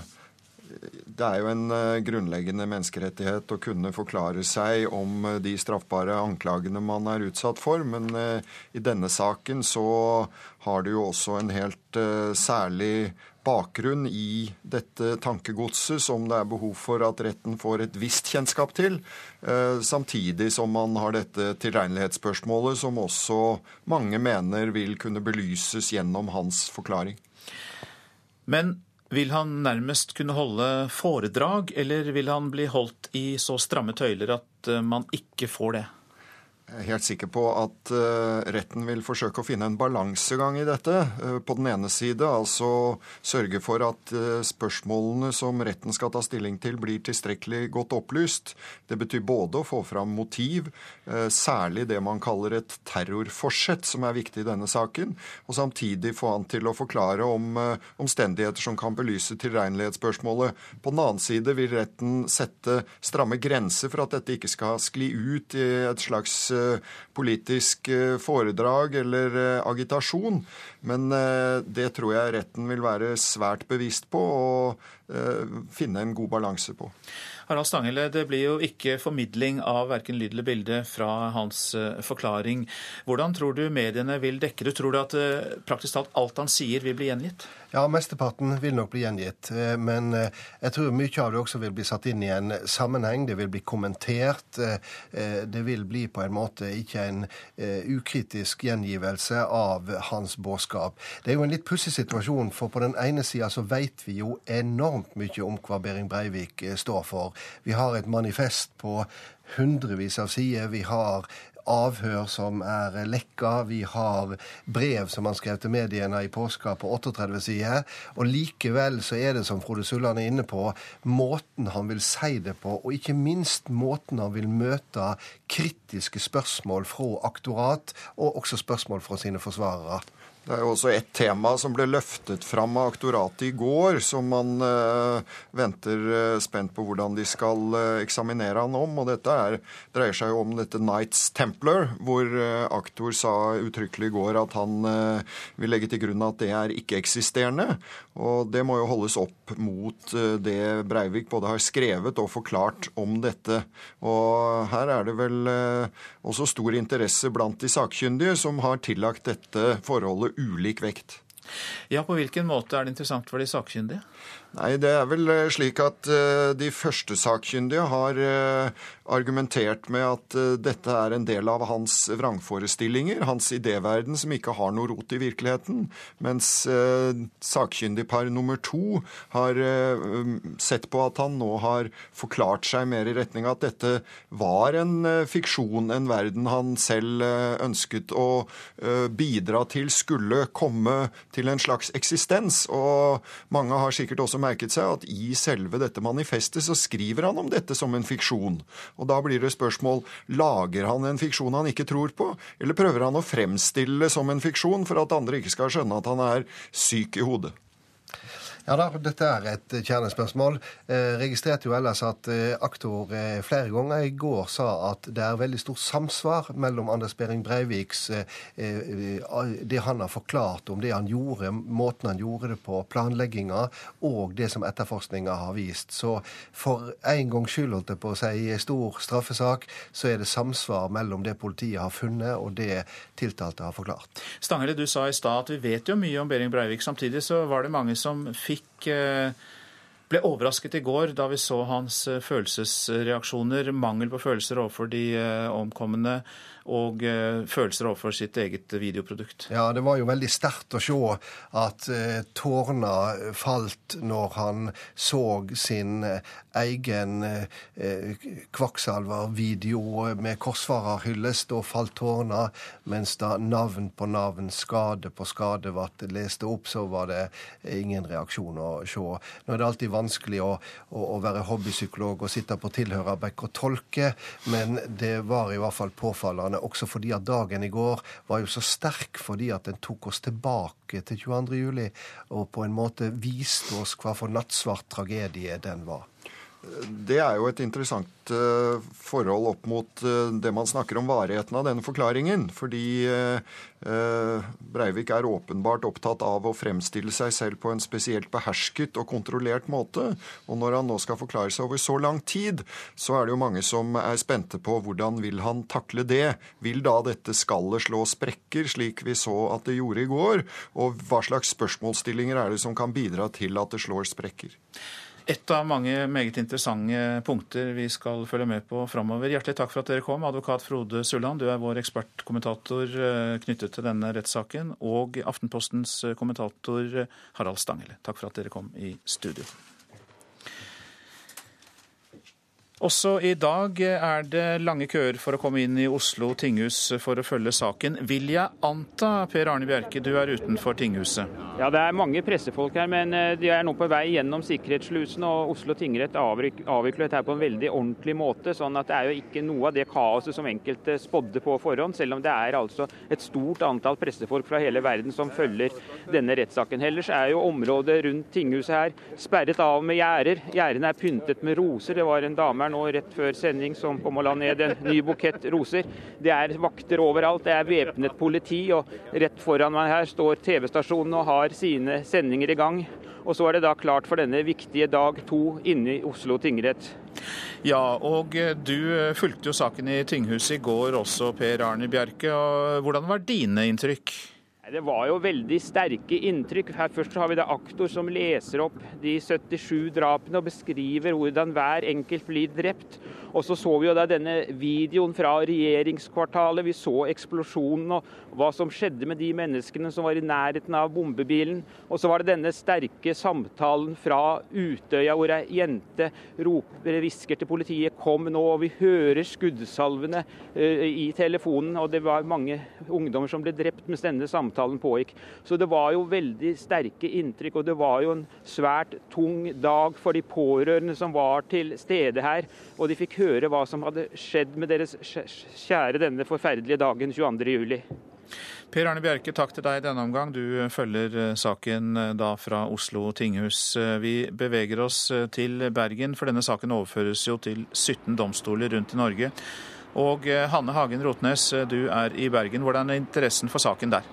det er jo en eh, grunnleggende menneskerettighet å kunne forklare seg om eh, de straffbare anklagene man er utsatt for, men eh, i denne saken så har det jo også en helt særlig bakgrunn i dette tankegodset som det er behov for at retten får et visst kjennskap til, samtidig som man har dette tilregnelighetsspørsmålet som også mange mener vil kunne belyses gjennom hans forklaring. Men vil han nærmest kunne holde foredrag, eller vil han bli holdt i så stramme tøyler at eh, man ikke får det? Jeg er helt sikker på at uh, retten vil forsøke å finne en balansegang i dette. Uh, på den ene side altså sørge for at uh, spørsmålene som retten skal ta stilling til, blir tilstrekkelig godt opplyst. Det betyr både å få fram motiv, særlig det man kaller et terrorforsett, som er viktig i denne saken, og samtidig få han til å forklare om omstendigheter som kan belyse tilregnelighetsspørsmålet. På den annen side vil retten sette stramme grenser for at dette ikke skal skli ut i et slags politisk eh, foredrag eller eh, agitasjon. Men eh, det tror jeg retten vil være svært bevisst på og finne en god balanse på. Harald Stanghelle, det blir jo ikke formidling av verken lyd eller bilde fra hans forklaring. Hvordan tror du mediene vil dekke det? Tror du at praktisk talt alt han sier vil bli gjengitt? Ja, mesteparten vil nok bli gjengitt. Eh, men eh, jeg tror mye av det også vil bli satt inn i en sammenheng. Det vil bli kommentert. Eh, det vil bli på en måte ikke en ukritisk gjengivelse av hans budskap. Det er jo en litt pussig situasjon, for på den ene sida så veit vi jo enormt mye om hva Behring Breivik står for. Vi har et manifest på hundrevis av sider. Vi har avhør som er lekka. Vi har brev som han skrev til mediene i påska på 38 sider. Og likevel så er det, som Frode Sulland er inne på, måten han vil si det på, og ikke minst måten han vil møte kritiske spørsmål fra aktorat, og også spørsmål fra sine forsvarere. Det er jo også et tema som ble løftet fram av aktoratet i går, som man uh, venter uh, spent på hvordan de skal uh, eksaminere han om. og Dette er, dreier seg jo om dette Knights Templar, hvor aktor sa uttrykkelig i går at han vil legge til grunn at det er ikke-eksisterende. Og det må jo holdes opp mot det Breivik både har skrevet og forklart om dette. Og her er det vel også stor interesse blant de sakkyndige, som har tillagt dette forholdet ulik vekt. Ja, På hvilken måte er det interessant for de sakkyndige? Nei, Det er vel eh, slik at uh, de første sakkyndige har uh, argumentert med at dette er en del av hans vrangforestillinger, hans idéverden som ikke har noe rot i virkeligheten, mens sakkyndig par nummer to har sett på at han nå har forklart seg mer i retning av at dette var en fiksjon, en verden han selv ønsket å bidra til skulle komme til en slags eksistens. Og mange har sikkert også merket seg at i selve dette manifestet så skriver han om dette som en fiksjon. Og da blir det spørsmål lager han en fiksjon han ikke tror på, eller prøver han å fremstille det som en fiksjon for at andre ikke skal skjønne at han er syk i hodet? Ja da, dette er et kjernespørsmål. Eh, registrerte jo ellers at eh, aktor eh, flere ganger i går sa at det er veldig stort samsvar mellom Anders Behring Breiviks det han har forklart om det han gjorde, måten han gjorde det på, planlegginga, og det som etterforskninga har vist. Så for en gangs skyld, holdt jeg på å si, i en stor straffesak, så er det samsvar mellom det politiet har funnet, og det tiltalte har forklart. Stanghelle, du sa i stad at vi vet jo mye om Behring Breivik. Samtidig så var det mange som fikk fikk eh, ble overrasket i går da vi så hans eh, følelsesreaksjoner, mangel på følelser overfor de eh, omkomne og eh, følelser overfor sitt eget videoprodukt. Ja, det var jo veldig sterkt å se at eh, tårna falt når han så sin egen eh, kvakksalvervideo med korsfarerhyllest. Da falt tårna, mens da navn på navn, skade på skade ble lest opp, så var det ingen reaksjon å se. Nå er det alltid vanskelig å, å, å være hobbypsykolog og sitte på tilhørerbekk og tolke, men det var i hvert fall påfallende også fordi at dagen i går var jo så sterk fordi at den tok oss tilbake til 22. juli, og på en måte viste oss hva for nattsvart tragedie den var. Det er jo et interessant uh, forhold opp mot uh, det man snakker om varigheten av denne forklaringen. Fordi uh, Breivik er åpenbart opptatt av å fremstille seg selv på en spesielt behersket og kontrollert måte. Og når han nå skal forklare seg over så lang tid, så er det jo mange som er spente på hvordan vil han takle det. Vil da dette skallet slå sprekker, slik vi så at det gjorde i går? Og hva slags spørsmålsstillinger er det som kan bidra til at det slår sprekker? Et av mange meget interessante punkter vi skal følge med på framover. Hjertelig takk for at dere kom, advokat Frode Sulland. Du er vår ekspertkommentator eh, knyttet til denne rettssaken. Og Aftenpostens eh, kommentator Harald Stanghelle. Takk for at dere kom i studio. Også i dag er det lange køer for å komme inn i Oslo tinghus for å følge saken. Vil jeg anta, Per Arne Bjerke, du er utenfor tinghuset? Ja, det er mange pressefolk her, men eh, de er nå på vei gjennom sikkerhetsslusen. Og Oslo tingrett avvikler her på en veldig ordentlig måte. sånn at det er jo ikke noe av det kaoset som enkelte spådde på forhånd, selv om det er altså et stort antall pressefolk fra hele verden som følger denne rettssaken. Ellers er jo området rundt tinghuset her sperret av med gjerder. Gjerdene er pyntet med roser. Det var en dame her nå rett før sending som kom og la ned en ny bukett roser. Det er vakter overalt, det er væpnet politi, og rett foran meg her står TV-stasjonen og har sine sendinger i gang. Og så er det da klart for denne viktige dag to inne i Oslo tingrett. Ja, og du fulgte jo saken i tinghuset i går også, Per Arne Bjerke. Hvordan var dine inntrykk? Det var jo veldig sterke inntrykk. Her først har vi da aktor som leser opp de 77 drapene og beskriver hvordan hver enkelt blir drept. Og så så vi jo da denne videoen fra regjeringskvartalet. Vi så eksplosjonen og hva som skjedde med de menneskene som var i nærheten av bombebilen. Og så var det denne sterke samtalen fra Utøya hvor ei jente roper, hvisker til politiet 'kom nå', og vi hører skuddsalvene uh, i telefonen. Og det var mange ungdommer som ble drept mens denne samtalen pågikk. Så det var jo veldig sterke inntrykk, og det var jo en svært tung dag for de pårørende som var til stede her. Og de fikk høre hva som hadde skjedd med deres kjære denne forferdelige dagen 22.07. Per Arne Bjerke, takk til deg denne omgang. Du følger eh, saken eh, da fra Oslo tinghus. Eh, vi beveger oss til Bergen, for denne saken overføres jo til 17 domstoler rundt i Norge. Og Hanne Hagen Rotnes, du er i Bergen. Hvordan er interessen for saken der?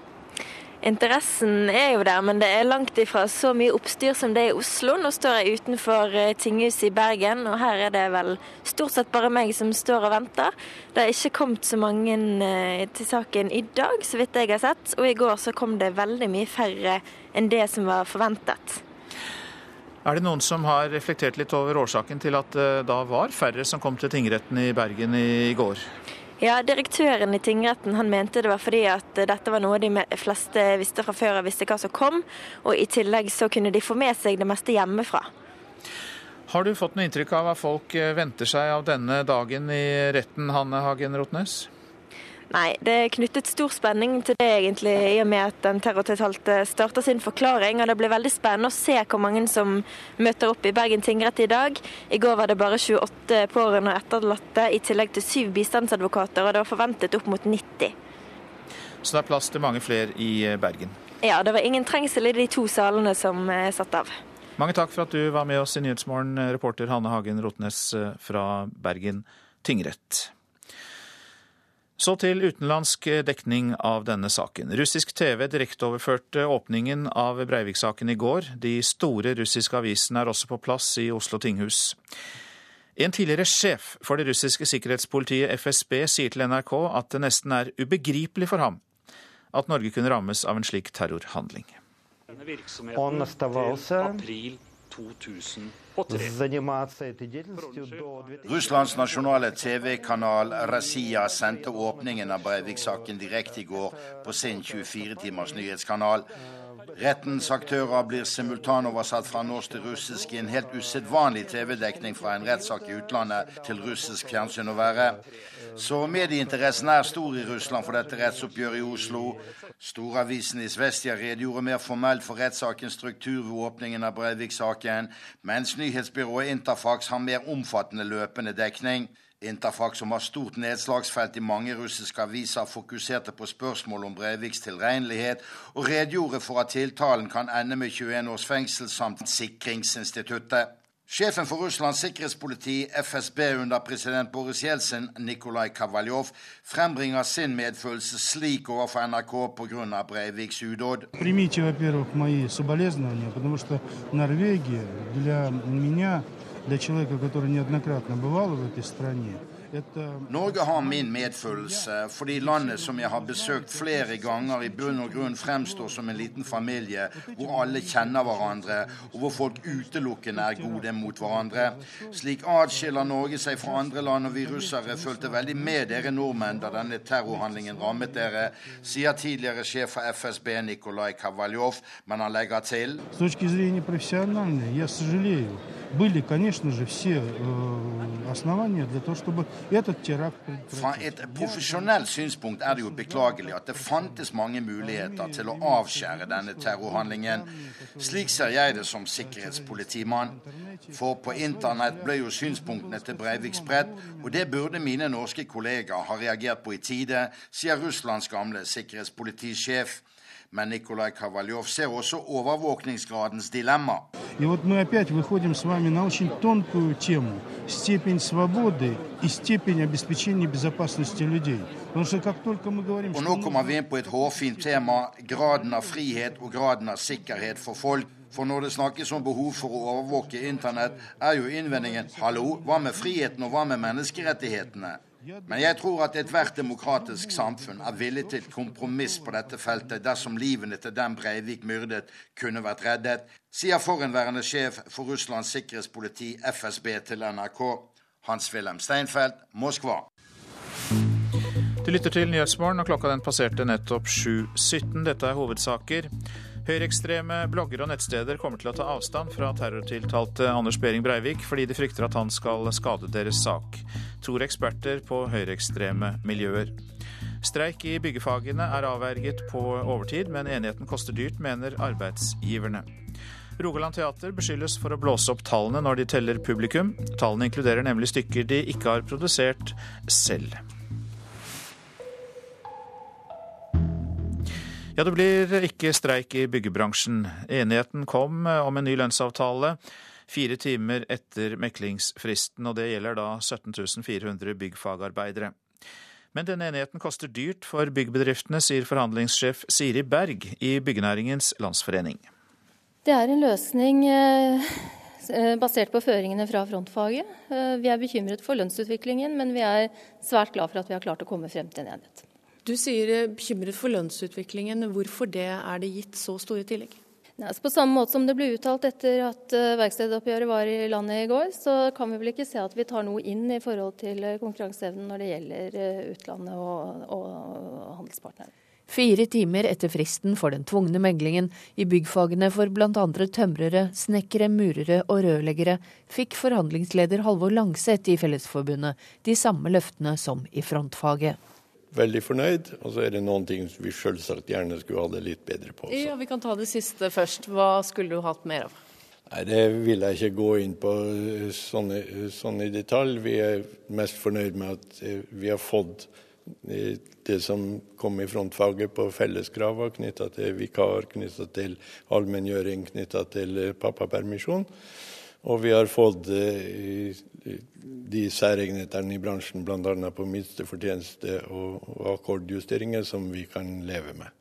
Interessen er jo der, men det er langt ifra så mye oppstyr som det er i Oslo. Nå står jeg utenfor eh, tinghuset i Bergen, og her er det vel stort sett bare meg som står og venter. Det er ikke kommet så mange eh, til saken i dag, så vidt jeg har sett. Og i går så kom det veldig mye færre enn det som var forventet. Er det noen som har reflektert litt over årsaken til at det da var færre som kom til tingretten i Bergen i går? Ja, Direktøren i tingretten han mente det var fordi at dette var noe de fleste visste fra før og visste hva som kom. Og i tillegg så kunne de få med seg det meste hjemmefra. Har du fått noe inntrykk av hva folk venter seg av denne dagen i retten, Hanne Hagen Rotnes? Nei, det er knyttet stor spenning til det, egentlig, i og med at den terrortiltalte starter sin forklaring. og Det blir veldig spennende å se hvor mange som møter opp i Bergen tingrett i dag. I går var det bare 28 pårørende og etterlatte, i tillegg til syv bistandsadvokater, og det var forventet opp mot 90. Så det er plass til mange flere i Bergen? Ja, det var ingen trengsel i de to salene som er satt av. Mange takk for at du var med oss i Nyhetsmorgen, reporter Hanne Hagen Rotnes fra Bergen tingrett. Så til utenlandsk eh, dekning av denne saken. Russisk TV direkteoverførte åpningen av Breivik-saken i går. De store russiske avisene er også på plass i Oslo tinghus. En tidligere sjef for det russiske sikkerhetspolitiet FSB sier til NRK at det nesten er ubegripelig for ham at Norge kunne rammes av en slik terrorhandling. Denne virksomheten til april 2000 Russlands nasjonale TV-kanal Razia sendte åpningen av Breivik-saken direkte i går på sin 24-timers nyhetskanal. Rettens aktører blir simultanoversatt fra norsk til russisk i en helt usedvanlig TV-dekning fra en rettssak i utlandet til russisk fjernsyn å være. Så medieinteressen er stor i Russland for dette rettsoppgjøret i Oslo. Storavisen Isvestia redegjorde mer formelt for rettssakens struktur ved åpningen av Breivik-saken, mens nyhetsbyrået Interfax har mer omfattende løpende dekning. Interfax, som har stort nedslagsfelt i mange russiske aviser, fokuserte på spørsmål om Breiviks tilregnelighet, og redegjorde for at tiltalen kan ende med 21 års fengsel samt sikringsinstituttet. Sjefen for Russlands sikkerhetspoliti, FSB, under president Boris Jeltsin, Nikolai Kavaljov, frembringer sin medfølelse slik overfor NRK pga. Breiviks udåd. для человека, который неоднократно бывал в этой стране, Norge har min medfølelse, fordi landet som jeg har besøkt flere ganger, i bunn og grunn fremstår som en liten familie hvor alle kjenner hverandre, og hvor folk utelukkende er gode mot hverandre. Slik atskiller Norge seg fra andre land, og vi russere følte veldig med dere nordmenn da denne terrorhandlingen rammet dere, sier tidligere sjef for FSB Nikolai Kavaljov, men han legger til были, конечно же, все э, основания для того, чтобы fra et profesjonelt synspunkt er det jo beklagelig at det fantes mange muligheter til å avskjære denne terrorhandlingen. Slik ser jeg det som sikkerhetspolitimann. For på internett ble jo synspunktene til Breivik spredt, og det burde mine norske kollegaer ha reagert på i tide, sier Russlands gamle sikkerhetspolitisjef. Men Nikolai Kavaljov ser også overvåkningsgradens dilemma. Og nå kommer vi inn på et hårfint tema, graden av frihet og graden av sikkerhet for folk. For når det snakkes om behov for å overvåke internett, er jo innvendingen 'hallo, hva med friheten og hva med menneskerettighetene'? Men jeg tror at ethvert demokratisk samfunn er villig til kompromiss på dette feltet dersom livene til dem Breivik myrdet, kunne vært reddet, sier forhenværende sjef for Russlands sikkerhetspoliti, FSB, til NRK. Hans-Wilhelm Steinfeld, Moskva. Du lytter til Nyhetsmorgen, og klokka den passerte nettopp 7.17. Dette er hovedsaker. Høyreekstreme blogger og nettsteder kommer til å ta avstand fra terrortiltalte Anders Behring Breivik, fordi de frykter at han skal skade deres sak, tror eksperter på høyreekstreme miljøer. Streik i byggefagene er avverget på overtid, men enigheten koster dyrt, mener arbeidsgiverne. Rogaland Teater beskyldes for å blåse opp tallene når de teller publikum. Tallene inkluderer nemlig stykker de ikke har produsert selv. Ja, det blir ikke streik i byggebransjen. Enigheten kom eh, om en ny lønnsavtale fire timer etter meklingsfristen, og det gjelder da 17 400 byggfagarbeidere. Men denne enigheten koster dyrt for byggbedriftene, sier forhandlingssjef Siri Berg i Byggenæringens Landsforening. Det er en løsning eh, basert på føringene fra frontfaget. Eh, vi er bekymret for lønnsutviklingen, men vi er svært glad for at vi har klart å komme frem til en enighet. Du sier eh, bekymret for lønnsutviklingen. Hvorfor det er det gitt så store tillegg? Nei, på samme måte som det ble uttalt etter at eh, verkstedoppgjøret var i landet i går, så kan vi vel ikke se at vi tar noe inn i forhold til eh, konkurranseevnen når det gjelder utlandet og, og handelspartnere. Fire timer etter fristen for den tvungne meglingen i byggfagene for bl.a. tømrere, snekkere, murere og rørleggere, fikk forhandlingsleder Halvor Langseth i Fellesforbundet de samme løftene som i frontfaget veldig fornøyd. Og så er det noen ting vi selvsagt gjerne skulle ha det litt bedre på. Så. Ja, Vi kan ta det siste først. Hva skulle du hatt mer av? Nei, Det vil jeg ikke gå inn på sånn, sånn i detalj. Vi er mest fornøyd med at eh, vi har fått det som kom i frontfaget på felleskrava knytta til vikar, knytta til allmenngjøring, knytta til pappapermisjon. Og vi har fått de særegenhetene i bransjen, bl.a. på minstefortjeneste og akkordjusteringer, som vi kan leve med.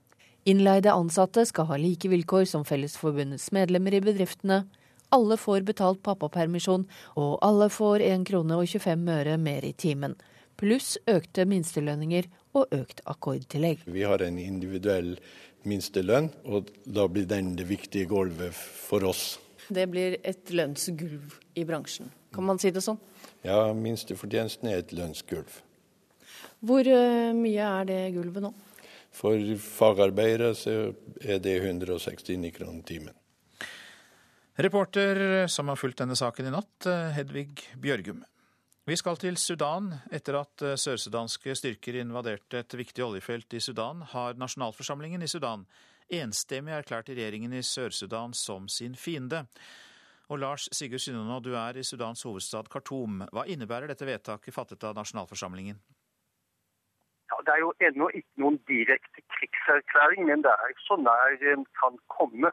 Innleide ansatte skal ha like vilkår som Fellesforbundets medlemmer i bedriftene. Alle får betalt pappapermisjon, og alle får 1 krone og 25 øre mer i timen. Pluss økte minstelønninger og økt akkordtillegg. Vi har en individuell minstelønn, og da blir den det viktige gulvet for oss. Det blir et lønnsgulv i bransjen, kan man si det sånn? Ja, minstefortjenesten er et lønnsgulv. Hvor eh, mye er det gulvet nå? For fagarbeidere så er det 169 kroner timen. Reporter som har fulgt denne saken i natt, Hedvig Bjørgum. Vi skal til Sudan. Etter at sørsudanske styrker invaderte et viktig oljefelt i Sudan, har nasjonalforsamlingen i Sudan enstemmig erklært regjeringen i Sør-Sudan som sin fiende. Og Lars Sigurd Synnonå, du er i Sudans hovedstad Khartoum. Hva innebærer dette vedtaket fattet av nasjonalforsamlingen? Ja, det er jo ennå ikke noen direkte krigserklæring, men det er så nær en kan komme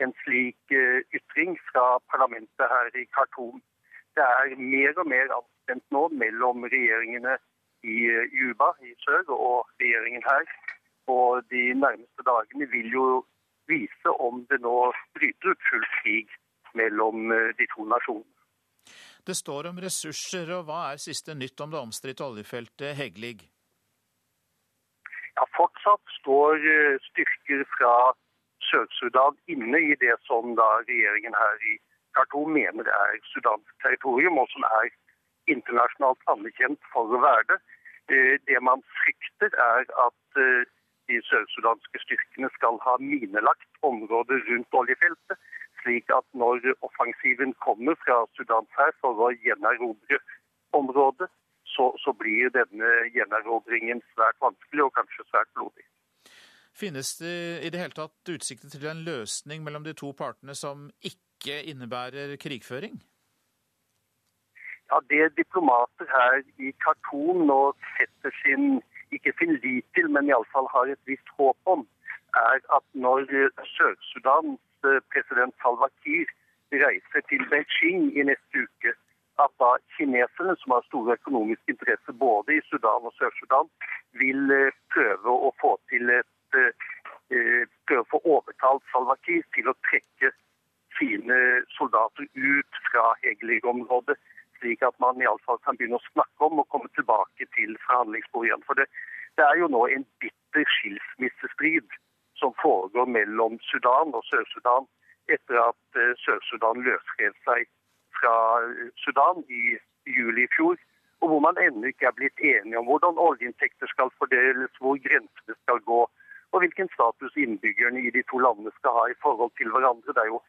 en slik eh, ytring fra parlamentet her i Khartoum. Det er mer og mer avstemt nå mellom regjeringene i eh, Juba i sør og regjeringen her. Og de nærmeste dagene vil jo vise om det nå bryter ut full krig mellom eh, de to nasjonene. Det står om ressurser, og hva er siste nytt om det omstridte oljefeltet Heglig? Ja, Fortsatt står styrker fra Sør-Sudan inne i det som da regjeringen her i Khartoum mener er sudansk territorium, og som er internasjonalt anerkjent for å være det. Eh, det man frykter, er at eh, de sørsudanske styrkene skal ha minelagt området rundt oljefeltet, slik at når offensiven kommer fra Sudans her for å gjenerobre området, så, så blir denne gjenerobringen svært vanskelig og kanskje svært blodig. Finnes det i det hele tatt utsikter til en løsning mellom de to partene som ikke innebærer krigføring? Ja, Det diplomater her i Khartoum nå setter sin ikke sin lit til, men iallfall har et visst håp om, er at når Sør-Sudans eh, president Salwa Kiir reiser til Beijing i neste uke, at da kineserne, som har store økonomiske interesser både i Sudan og Sør-Sudan, vil eh, prøve å få til et Eh, prøve å få overtalt Salwa Kiir til å trekke sine soldater ut fra Hegelig-området, slik at man iallfall kan begynne å snakke om å komme tilbake til forhandlingsbordet igjen. For det, det, er jo nå en bitter skilsmissestrid som foregår mellom Sudan og Sør-Sudan etter at uh, Sør-Sudan løsrev seg fra Sudan i juli i fjor, og hvor man ennå ikke er blitt enige om hvordan oljeinntekter skal fordeles, hvor grensene skal gå og hvilken status innbyggerne i de to landene skal ha i forhold til hverandre. Det er jo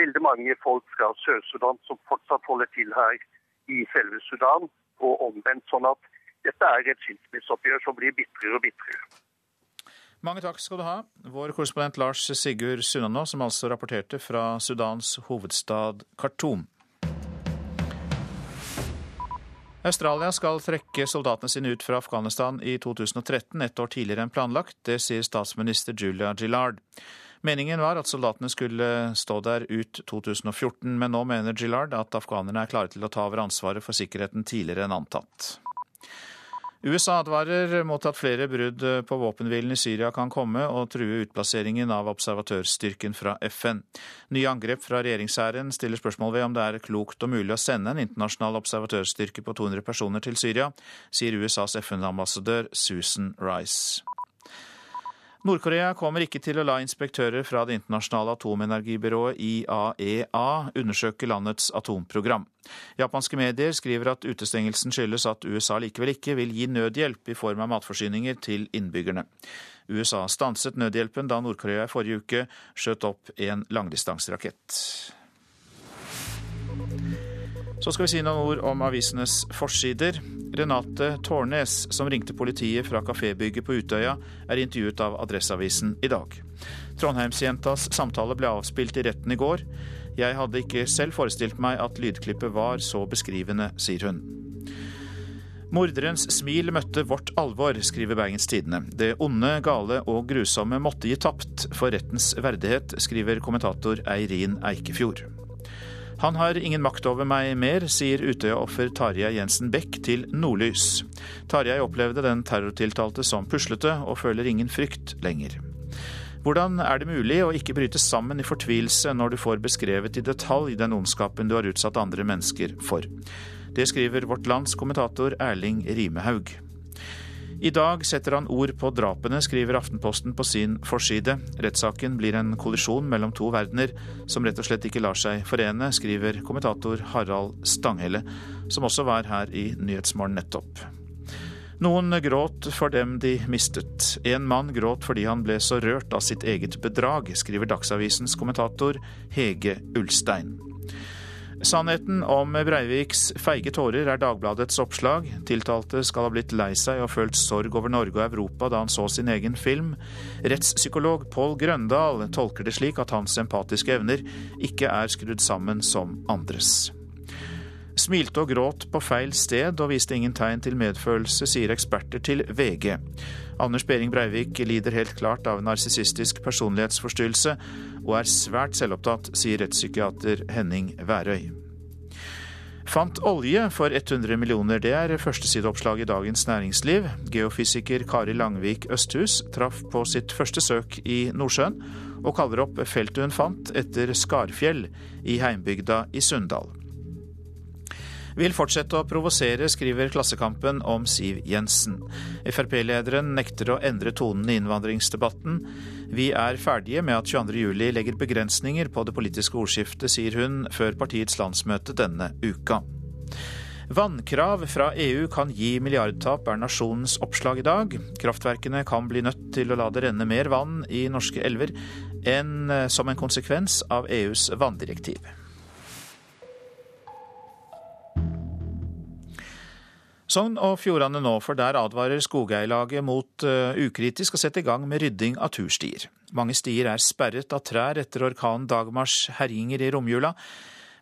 veldig mange folk fra Sør-Sudan som fortsatt holder til her i selve Sudan, og omvendt. Sånn at dette er et skilsmisseoppgjør som blir bitrere og bitrere. Mange takk skal du ha, vår korrespondent Lars Sigurd Sunnanå, som altså rapporterte fra Sudans hovedstad Khartoum. Australia skal trekke soldatene sine ut fra Afghanistan i 2013, ett år tidligere enn planlagt. Det sier statsminister Julia Gillard. Meningen var at soldatene skulle stå der ut 2014, men nå mener Gillard at afghanerne er klare til å ta over ansvaret for sikkerheten tidligere enn antatt. USA advarer mot at flere brudd på våpenhvilen i Syria kan komme og true utplasseringen av observatørstyrken fra FN. Nye angrep fra regjeringshæren stiller spørsmål ved om det er klokt og mulig å sende en internasjonal observatørstyrke på 200 personer til Syria, sier USAs FN-ambassadør Susan Rice. Nord-Korea kommer ikke til å la inspektører fra det internasjonale atomenergibyrået IAEA e undersøke landets atomprogram. Japanske medier skriver at utestengelsen skyldes at USA likevel ikke vil gi nødhjelp i form av matforsyninger til innbyggerne. USA stanset nødhjelpen da Nord-Korea i forrige uke skjøt opp en langdistanserakett. Så skal vi si noen ord om avisenes forsider. Renate Tårnes, som ringte politiet fra kafébygget på Utøya, er intervjuet av Adresseavisen i dag. Trondheimsjentas samtale ble avspilt i retten i går. Jeg hadde ikke selv forestilt meg at lydklippet var så beskrivende, sier hun. Morderens smil møtte vårt alvor, skriver Bergens Tidende. Det onde, gale og grusomme måtte gi tapt for rettens verdighet, skriver kommentator Eirin Eikefjord. Han har ingen makt over meg mer, sier Utøya-offer Tarjei Jensen Beck til Nordlys. Tarjei opplevde den terrortiltalte som puslete, og føler ingen frykt lenger. Hvordan er det mulig å ikke bryte sammen i fortvilelse når du får beskrevet i detalj den ondskapen du har utsatt andre mennesker for? Det skriver Vårt Lands kommentator Erling Rimehaug. I dag setter han ord på drapene, skriver Aftenposten på sin forside. Rettssaken blir en kollisjon mellom to verdener som rett og slett ikke lar seg forene, skriver kommentator Harald Stanghelle, som også var her i Nyhetsmorgen nettopp. Noen gråt for dem de mistet. En mann gråt fordi han ble så rørt av sitt eget bedrag, skriver Dagsavisens kommentator Hege Ulstein. Sannheten om Breiviks feige tårer er Dagbladets oppslag. Tiltalte skal ha blitt lei seg og følt sorg over Norge og Europa da han så sin egen film. Rettspsykolog Pål Grøndal tolker det slik at hans empatiske evner ikke er skrudd sammen som andres. Smilte og gråt på feil sted og viste ingen tegn til medfølelse, sier eksperter til VG. Anders Behring Breivik lider helt klart av narsissistisk personlighetsforstyrrelse og er svært selvopptatt, sier rettspsykiater Henning Værøy. Fant olje for 100 millioner, det er førstesideoppslag i Dagens Næringsliv. Geofysiker Kari Langvik Østhus traff på sitt første søk i Nordsjøen, og kaller opp feltet hun fant etter Skarfjell i heimbygda i Sunndal. Vil fortsette å provosere, skriver Klassekampen om Siv Jensen. Frp-lederen nekter å endre tonen i innvandringsdebatten. Vi er ferdige med at 22.07 legger begrensninger på det politiske ordskiftet, sier hun før partiets landsmøte denne uka. Vannkrav fra EU kan gi milliardtap, er nasjonens oppslag i dag. Kraftverkene kan bli nødt til å la det renne mer vann i norske elver enn som en konsekvens av EUs vanndirektiv. Sogn og Fjordane nå, for der advarer Skogeierlaget mot uh, ukritisk å sette i gang med rydding av turstier. Mange stier er sperret av trær etter orkanen Dagmars herjinger i romjula.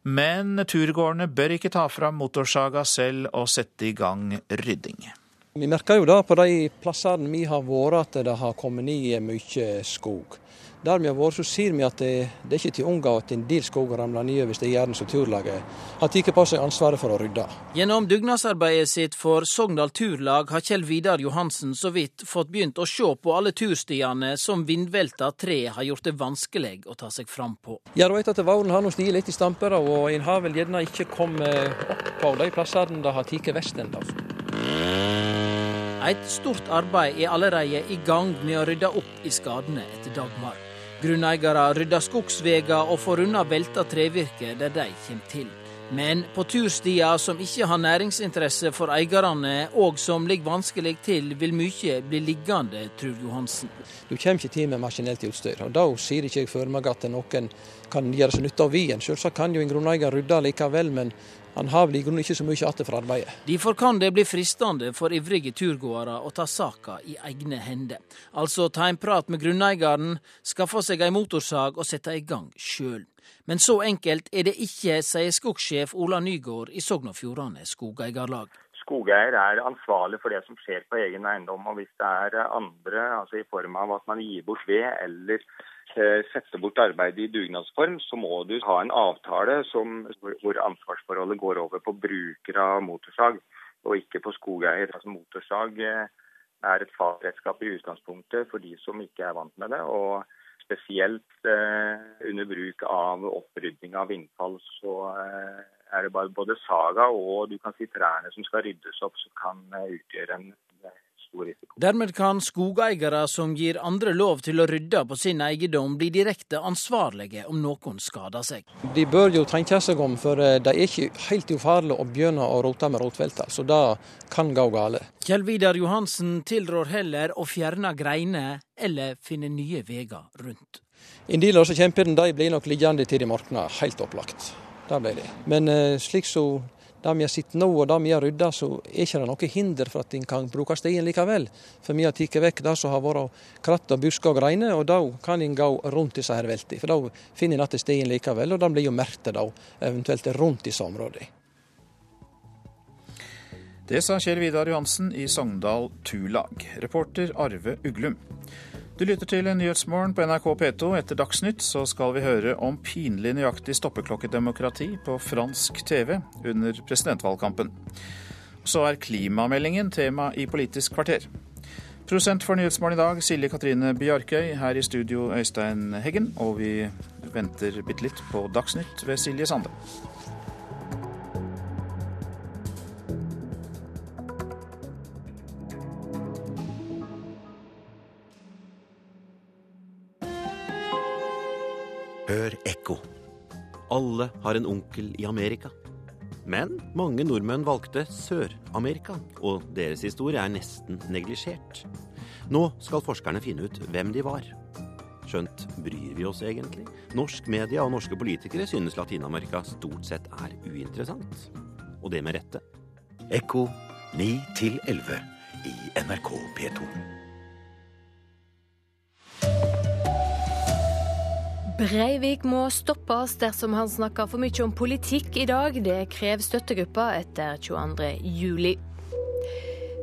Men turgåerene bør ikke ta fram motorsaga selv og sette i gang rydding. Vi merker jo da på de plassene vi har vært at det har kommet ned mye skog. Der vi har vært, så ser vi at det, det er ikke til å unngå at en del skog ramler er stigjerdene som turlaget har tatt på seg ansvaret for å rydde. Gjennom dugnadsarbeidet sitt for Sogndal Turlag har Kjell Vidar Johansen så vidt fått begynt å se på alle turstiene som vindvelta tre har gjort det vanskelig å ta seg fram på. Ja, du vet at Våren har nå stiget litt i stampere, og en har vel gjerne ikke kommet opp på de plassene det har tatt vest ennå. Et stort arbeid er allerede i gang med å rydde opp i skadene etter Dagmar. Grunneiere rydder skogsveier og får unna velta trevirke der de kommer til. Men på turstier som ikke har næringsinteresse for eierne, og som ligger vanskelig til, vil mye bli liggende, tror Johansen. Du kommer ikke til med maskinelt utstyr, og da sier ikke jeg for meg at noen kan gjøre seg nytte av vien. Selvsagt kan jo en grunneier rydde likevel, men han har vel i grunnen ikke så mye igjen fra arbeidet. Derfor kan det bli fristende for ivrige turgåere å ta saka i egne hender. Altså ta en prat med grunneieren, skaffe seg ei motorsag og sette i gang sjøl. Men så enkelt er det ikke, sier skogsjef Ola Nygård i Sogn og Fjordane Skogeierlag. Skogeier er ansvarlig for det som skjer på egen eiendom. og Hvis det er andre, altså i form av at man gir bort ved eller sette bort arbeidet i dugnadsform, så må du ha en avtale som, hvor ansvarsforholdet går over på bruker av motorsag, og ikke på skogeier. Altså Motorsag eh, er et fagredskap i utgangspunktet for de som ikke er vant med det. og Spesielt eh, under bruk av opprydning av vindfall, så eh, er det bare både saga og du kan si trærne som skal ryddes opp, som kan eh, utgjøre en stor risiko. Dermed kan skogeiere som gir andre lov til å rydde på sin eiendom, bli direkte ansvarlige om noen skader seg. De bør jo tenke seg om, for eh, det er ikke helt ufarlig å begynne å rote med rotvelter. Så det kan gå galt. Kjell Vidar Johansen tilrår heller å fjerne greiner eller finne nye veier rundt. En del av kjempene de blir nok liggende til de morkner, helt opplagt. Det blir de. Men eh, slik så det vi har sett nå og det vi har rydda, så er ikke det noe hinder for at en kan bruke stien likevel. For vi har tatt vekk det som har vært kratt og busker og greiner, og da kan en gå rundt disse her veltene. For da finner en igjen stien likevel, og den blir jo merket da, eventuelt rundt disse områdene. Det sa Kjell Vidar Johansen i Sogndal Turlag. Reporter Arve Uglum. Du lytter til Nyhetsmorgen på NRK P2. Etter Dagsnytt så skal vi høre om pinlig nøyaktig stoppeklokkedemokrati på fransk TV under presidentvalgkampen. Så er klimameldingen tema i Politisk kvarter. Prosent for Nyhetsmorgen i dag, Silje Katrine Bjarkøy. Her i studio Øystein Heggen. Og vi venter bitte litt på Dagsnytt ved Silje Sande. Alle har en onkel i Amerika. Men mange nordmenn valgte Sør-Amerika, og deres historie er nesten neglisjert. Nå skal forskerne finne ut hvem de var. Skjønt bryr vi oss egentlig? Norsk media og norske politikere synes Latin-Amerika stort sett er uinteressant. Og det med rette. Ekko 9 11 i NRK P2. Breivik må stoppes dersom han snakker for mye om politikk i dag. Det krever støttegruppa etter 22. juli.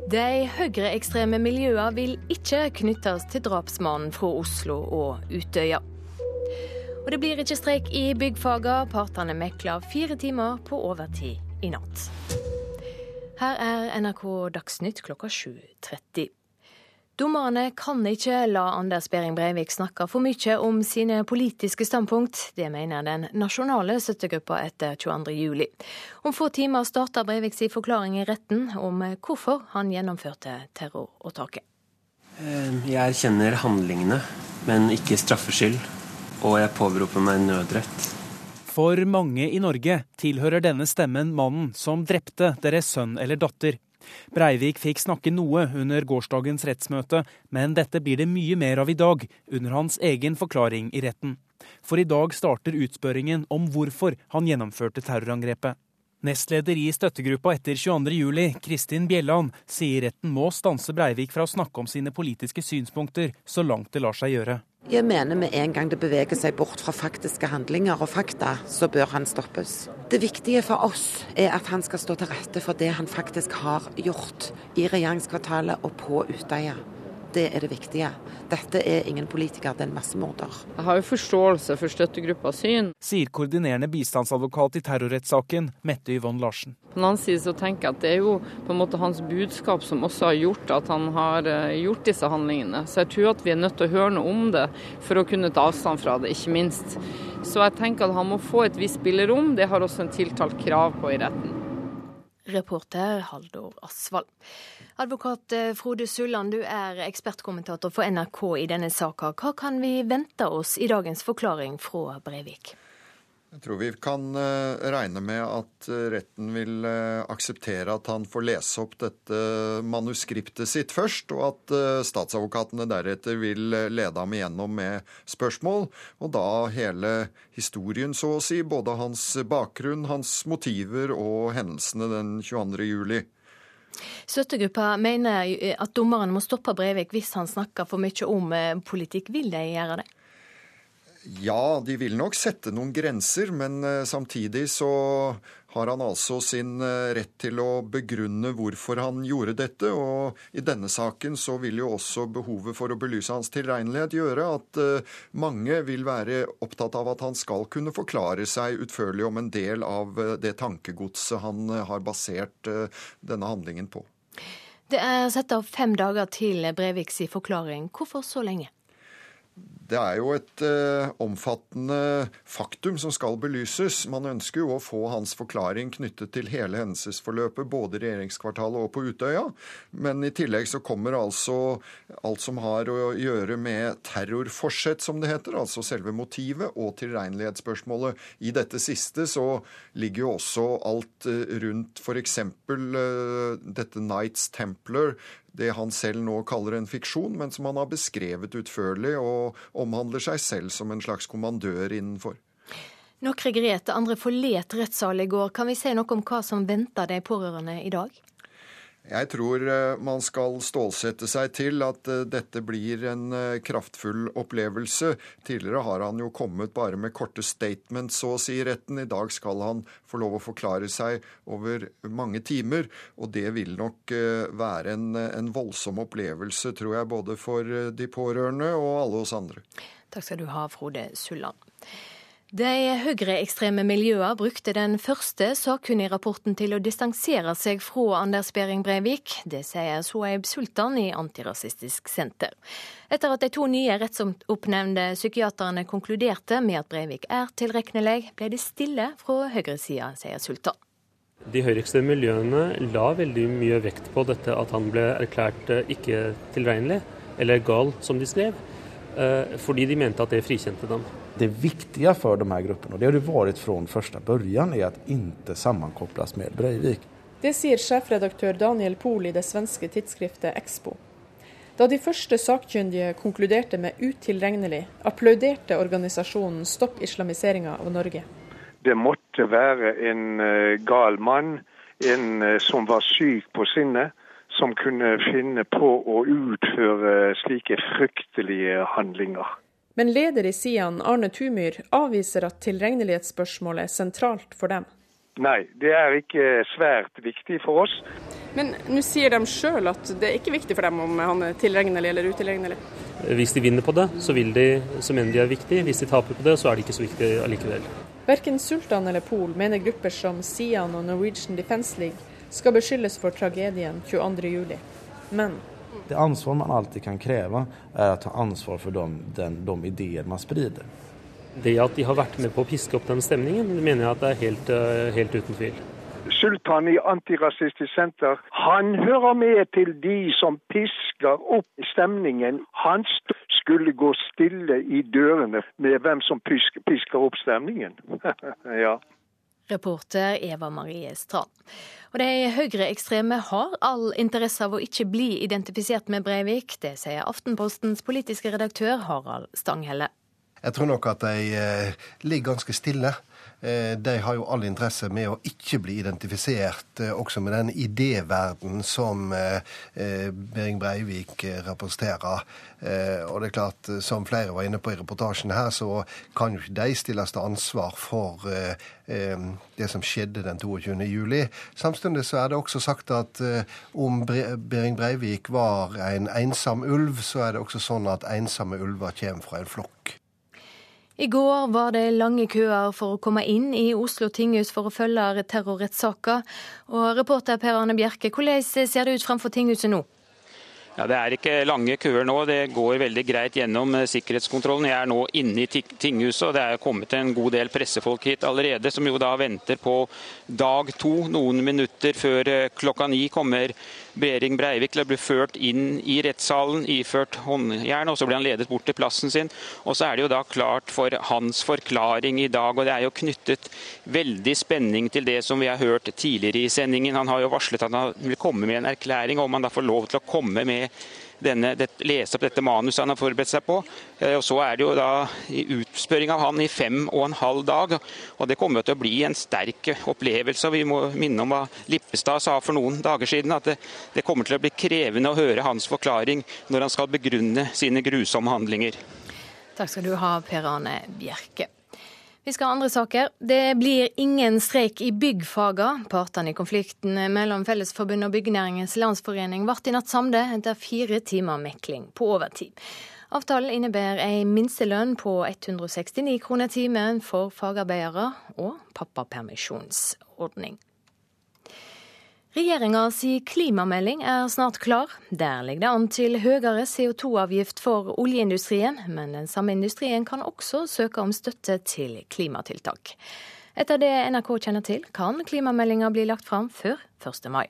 De høyreekstreme miljøene vil ikke knyttes til drapsmannen fra Oslo og Utøya. Og det blir ikke streik i byggfagene. Partene mekler fire timer på overtid i natt. Her er NRK Dagsnytt klokka 7.30. Dommerne kan ikke la Anders Behring Breivik snakke for mye om sine politiske standpunkt. Det mener den nasjonale støttegruppa etter 22.07. Om få timer starter Breivik sin forklaring i retten om hvorfor han gjennomførte terroråtaket. Eh, jeg erkjenner handlingene, men ikke straffskyld. Og jeg påberoper meg nødrett. For mange i Norge tilhører denne stemmen mannen som drepte deres sønn eller datter. Breivik fikk snakke noe under gårsdagens rettsmøte, men dette blir det mye mer av i dag, under hans egen forklaring i retten. For i dag starter utspørringen om hvorfor han gjennomførte terrorangrepet. Nestleder i støttegruppa etter 22.07, Kristin Bjelland, sier retten må stanse Breivik fra å snakke om sine politiske synspunkter så langt det lar seg gjøre. Jeg mener med en gang det beveger seg bort fra faktiske handlinger og fakta, så bør han stoppes. Det viktige for oss er at han skal stå til rette for det han faktisk har gjort i regjeringskvartalet og på Utøya. Det er det viktige. Dette er ingen politiker, det er en massemorder. Jeg har jo forståelse for støttegruppas syn. Sier koordinerende bistandsadvokat i terrorrettssaken, Mette Yvonne Larsen. På den annen side så tenker jeg at det er jo på en måte hans budskap som også har gjort at han har eh, gjort disse handlingene. Så jeg tror at vi er nødt til å høre noe om det for å kunne ta avstand fra det, ikke minst. Så jeg tenker at han må få et visst spillerom. Det har også en tiltalt krav på i retten. Reporter Haldor Asvald. Advokat eh, Frode Sulland, du er ekspertkommentator for NRK i denne saka. Hva kan vi vente oss i dagens forklaring fra Breivik? Jeg tror vi kan eh, regne med at eh, retten vil akseptere at han får lese opp dette manuskriptet sitt først, og at statsadvokatene deretter vil lede ham igjennom med spørsmål. Og da hele historien, så å si. Både hans bakgrunn, hans motiver og hendelsene den 22. juli. Støttegruppa mener at dommeren må stoppe Breivik hvis han snakker for mye om eh, politikk. Vil de gjøre det? Ja, de vil nok sette noen grenser, men eh, samtidig så har han altså sin eh, rett til å begrunne hvorfor han gjorde dette. Og i denne saken så vil jo også behovet for å belyse hans tilregnelighet gjøre at eh, mange vil være opptatt av at han skal kunne forklare seg utførlig om en del av det tankegodset han har basert denne handlingen på. Det er satt av fem dager til Breiviks forklaring. Hvorfor så lenge? Det er jo et eh, omfattende faktum som skal belyses. Man ønsker jo å få hans forklaring knyttet til hele hendelsesforløpet, både i regjeringskvartalet og på Utøya. Men i tillegg så kommer altså alt som har å gjøre med terrorforsett, som det heter. Altså selve motivet og tilregnelighetsspørsmålet. I dette siste så ligger jo også alt eh, rundt f.eks. Eh, dette Knights Templar, det han selv nå kaller en fiksjon, men som han har beskrevet utførlig, og omhandler seg selv som en slags kommandør innenfor. Noen grete, andre forlet rettssalen i går. Kan vi si noe om hva som venter de pårørende i dag? Jeg tror eh, man skal stålsette seg til at eh, dette blir en eh, kraftfull opplevelse. Tidligere har han jo kommet bare med korte statements, så å si, i retten. I dag skal han få lov å forklare seg over mange timer. Og det vil nok være en, en voldsom opplevelse, tror jeg, både for de pårørende og alle oss andre. Takk skal du ha, Frode Sulland. De høyreekstreme miljøene brukte den første rapporten til å distansere seg fra Anders Behring Breivik. Det sier Soeib Sultan i Antirasistisk Senter. Etter at de to nye rettsoppnevnte psykiaterne konkluderte med at Breivik er tilregnelig, ble det stille fra høyresida, sier Sultan. De høyreekstreme miljøene la veldig mye vekt på dette at han ble erklært eh, ikke tilregnelig, eller gal, som de skrev, eh, fordi de mente at det frikjente dem. Det viktige for de her gruppene, og det har det vært fra første begynnelsen, er at ikke sammenkobles med Breivik. Det sier sjefredaktør Daniel Pohl i det svenske tidsskriftet Expo. Da de første sakkyndige konkluderte med utilregnelig, applauderte organisasjonen Stopp islamiseringa av Norge. Det måtte være en uh, gal mann, en uh, som var syk på sinnet, som kunne finne på å utføre slike fryktelige handlinger. Men leder i Sian, Arne Tumyr, avviser at tilregnelighetsspørsmålet er sentralt for dem. Nei, det er ikke svært viktig for oss. Men nå sier de sjøl at det er ikke viktig for dem om han er tilregnelig eller utilregnelig? Hvis de vinner på det, så, de, så mener de er viktig. Hvis de taper på det, så er det ikke så viktig allikevel. Verken Sultan eller Pol mener grupper som Sian og Norwegian Defence League skal beskyldes for tragedien 22.07. Men det ansvar man alltid kan kreve, er å ta ansvar for de, den, de ideer man sprider. Det at de har vært med på å piske opp den stemningen, mener jeg at det er helt, eh, helt uten tvil. Sultan i Antirasistisk Senter, han hører med til de som pisker opp stemningen. Han skulle gå stille i dørene med hvem som pisker, pisker opp stemningen. ja. Reporter Eva Marie Strand. Og De høyreekstreme har all interesse av å ikke bli identifisert med Breivik. Det sier Aftenpostens politiske redaktør Harald Stanghelle. Jeg tror nok at de eh, ligger ganske stille. Eh, de har jo all interesse med å ikke bli identifisert eh, også med den idéverden som Bering Behring Breivik representerer. Og det er klart, som flere var inne på i reportasjen her, så kan jo ikke de stilles til ansvar for det som skjedde den 22. juli. Samtidig så er det også sagt at om Behring Breivik var en ensom ulv, så er det også sånn at ensomme ulver kommer fra en flokk. I går var det lange køer for å komme inn i Oslo tinghus for å følge terrorrettssaker. Og reporter Per Arne Bjerke, hvordan ser det ut framfor tinghuset nå? Ja, Det er ikke lange køer nå. Det går veldig greit gjennom eh, sikkerhetskontrollen. Jeg er nå inne i tinghuset, og det er kommet en god del pressefolk hit allerede, som jo da venter på dag to. Noen minutter før eh, klokka ni kommer Behring Breivik til å bli ført inn i rettssalen, iført håndjern, og så blir han ledet bort til plassen sin. Og så er det jo da klart for hans forklaring i dag, og det er jo knyttet veldig spenning til det som vi har hørt tidligere i sendingen. Han har jo varslet at han vil komme med en erklæring om han da får lov til å komme med denne, det, lese opp dette manuset han har forberedt seg på. Eh, og Så er det jo da utspørring av han i fem og en halv dag. og Det kommer til å bli en sterk opplevelse. Vi må minne om hva Lippestad sa for noen dager siden. At det, det kommer til å bli krevende å høre hans forklaring når han skal begrunne sine grusomme handlinger. Takk skal du ha, Per Arne Bjerke. Vi skal ha andre saker. Det blir ingen streik i byggfaga. Partene i konflikten mellom Fellesforbundet og Byggenæringens Landsforening ble i natt samlet etter fire timer mekling på overtid. Avtalen innebærer ei minstelønn på 169 kroner timen for fagarbeidere og pappapermisjonsordning. Regjeringa si klimamelding er snart klar. Der ligger det an til høyere CO2-avgift for oljeindustrien, men den samme industrien kan også søke om støtte til klimatiltak. Etter det NRK kjenner til, kan klimameldinga bli lagt fram før 1. mai.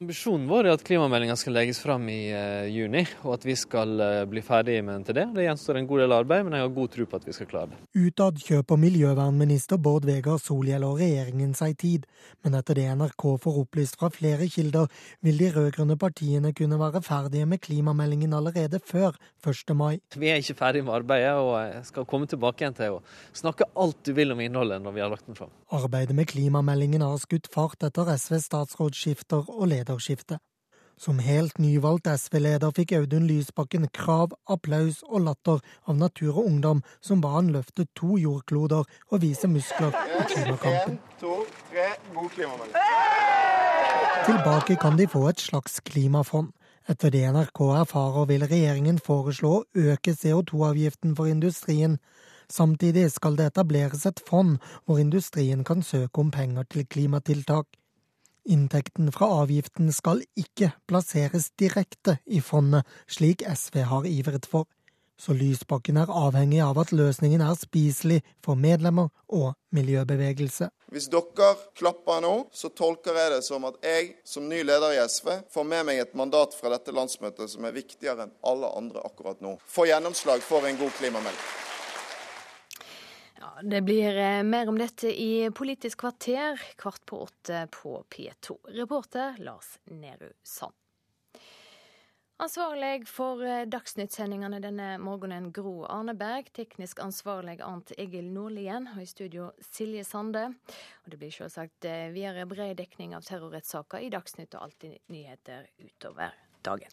Ambisjonen vår er at klimameldinga skal legges fram i uh, juni, og at vi skal uh, bli ferdig med den til det. Det gjenstår en god del arbeid, men jeg har god tro på at vi skal klare det. Utad kjøper miljøvernminister Bård Vegar Solhjell og regjeringen seg tid, men etter det NRK får opplyst fra flere kilder, vil de rød-grønne partiene kunne være ferdige med klimameldingen allerede før 1. mai. Vi er ikke ferdige med arbeidet, og jeg skal komme tilbake igjen til å snakke alt du vil om innholdet når vi har lagt den fram. Arbeidet med klimameldingen har skutt fart etter SVs statsrådsskifter og leder lederskifte. Som helt nyvalgt SV-leder fikk Audun Lysbakken krav, applaus og latter av Natur og Ungdom, som ba han løfte to jordkloder og vise muskler i klimakampen. En, to, tre, god klimamelding. Tilbake kan de få et slags klimafond. Etter det NRK erfarer, vil regjeringen foreslå å øke CO2-avgiften for industrien. Samtidig skal det etableres et fond hvor industrien kan søke om penger til klimatiltak. Inntekten fra avgiften skal ikke plasseres direkte i fondet, slik SV har ivret for. Så Lysbakken er avhengig av at løsningen er spiselig for medlemmer og miljøbevegelse. Hvis dere klapper nå, så tolker jeg det som at jeg som ny leder i SV får med meg et mandat fra dette landsmøtet som er viktigere enn alle andre akkurat nå. Få gjennomslag for en god klimamelding. Ja, det blir eh, mer om dette i Politisk kvarter kvart på åtte på P2. Reporter Lars Nehru Sand. Ansvarlig for eh, Dagsnytt-sendingene denne morgenen Gro Arneberg. Teknisk ansvarlig Arnt Egil Nordlien. Og i studio Silje Sande. Og det blir selvsagt eh, videre bred dekning av terrorrettssaker i Dagsnytt og Alltid nyheter utover dagen.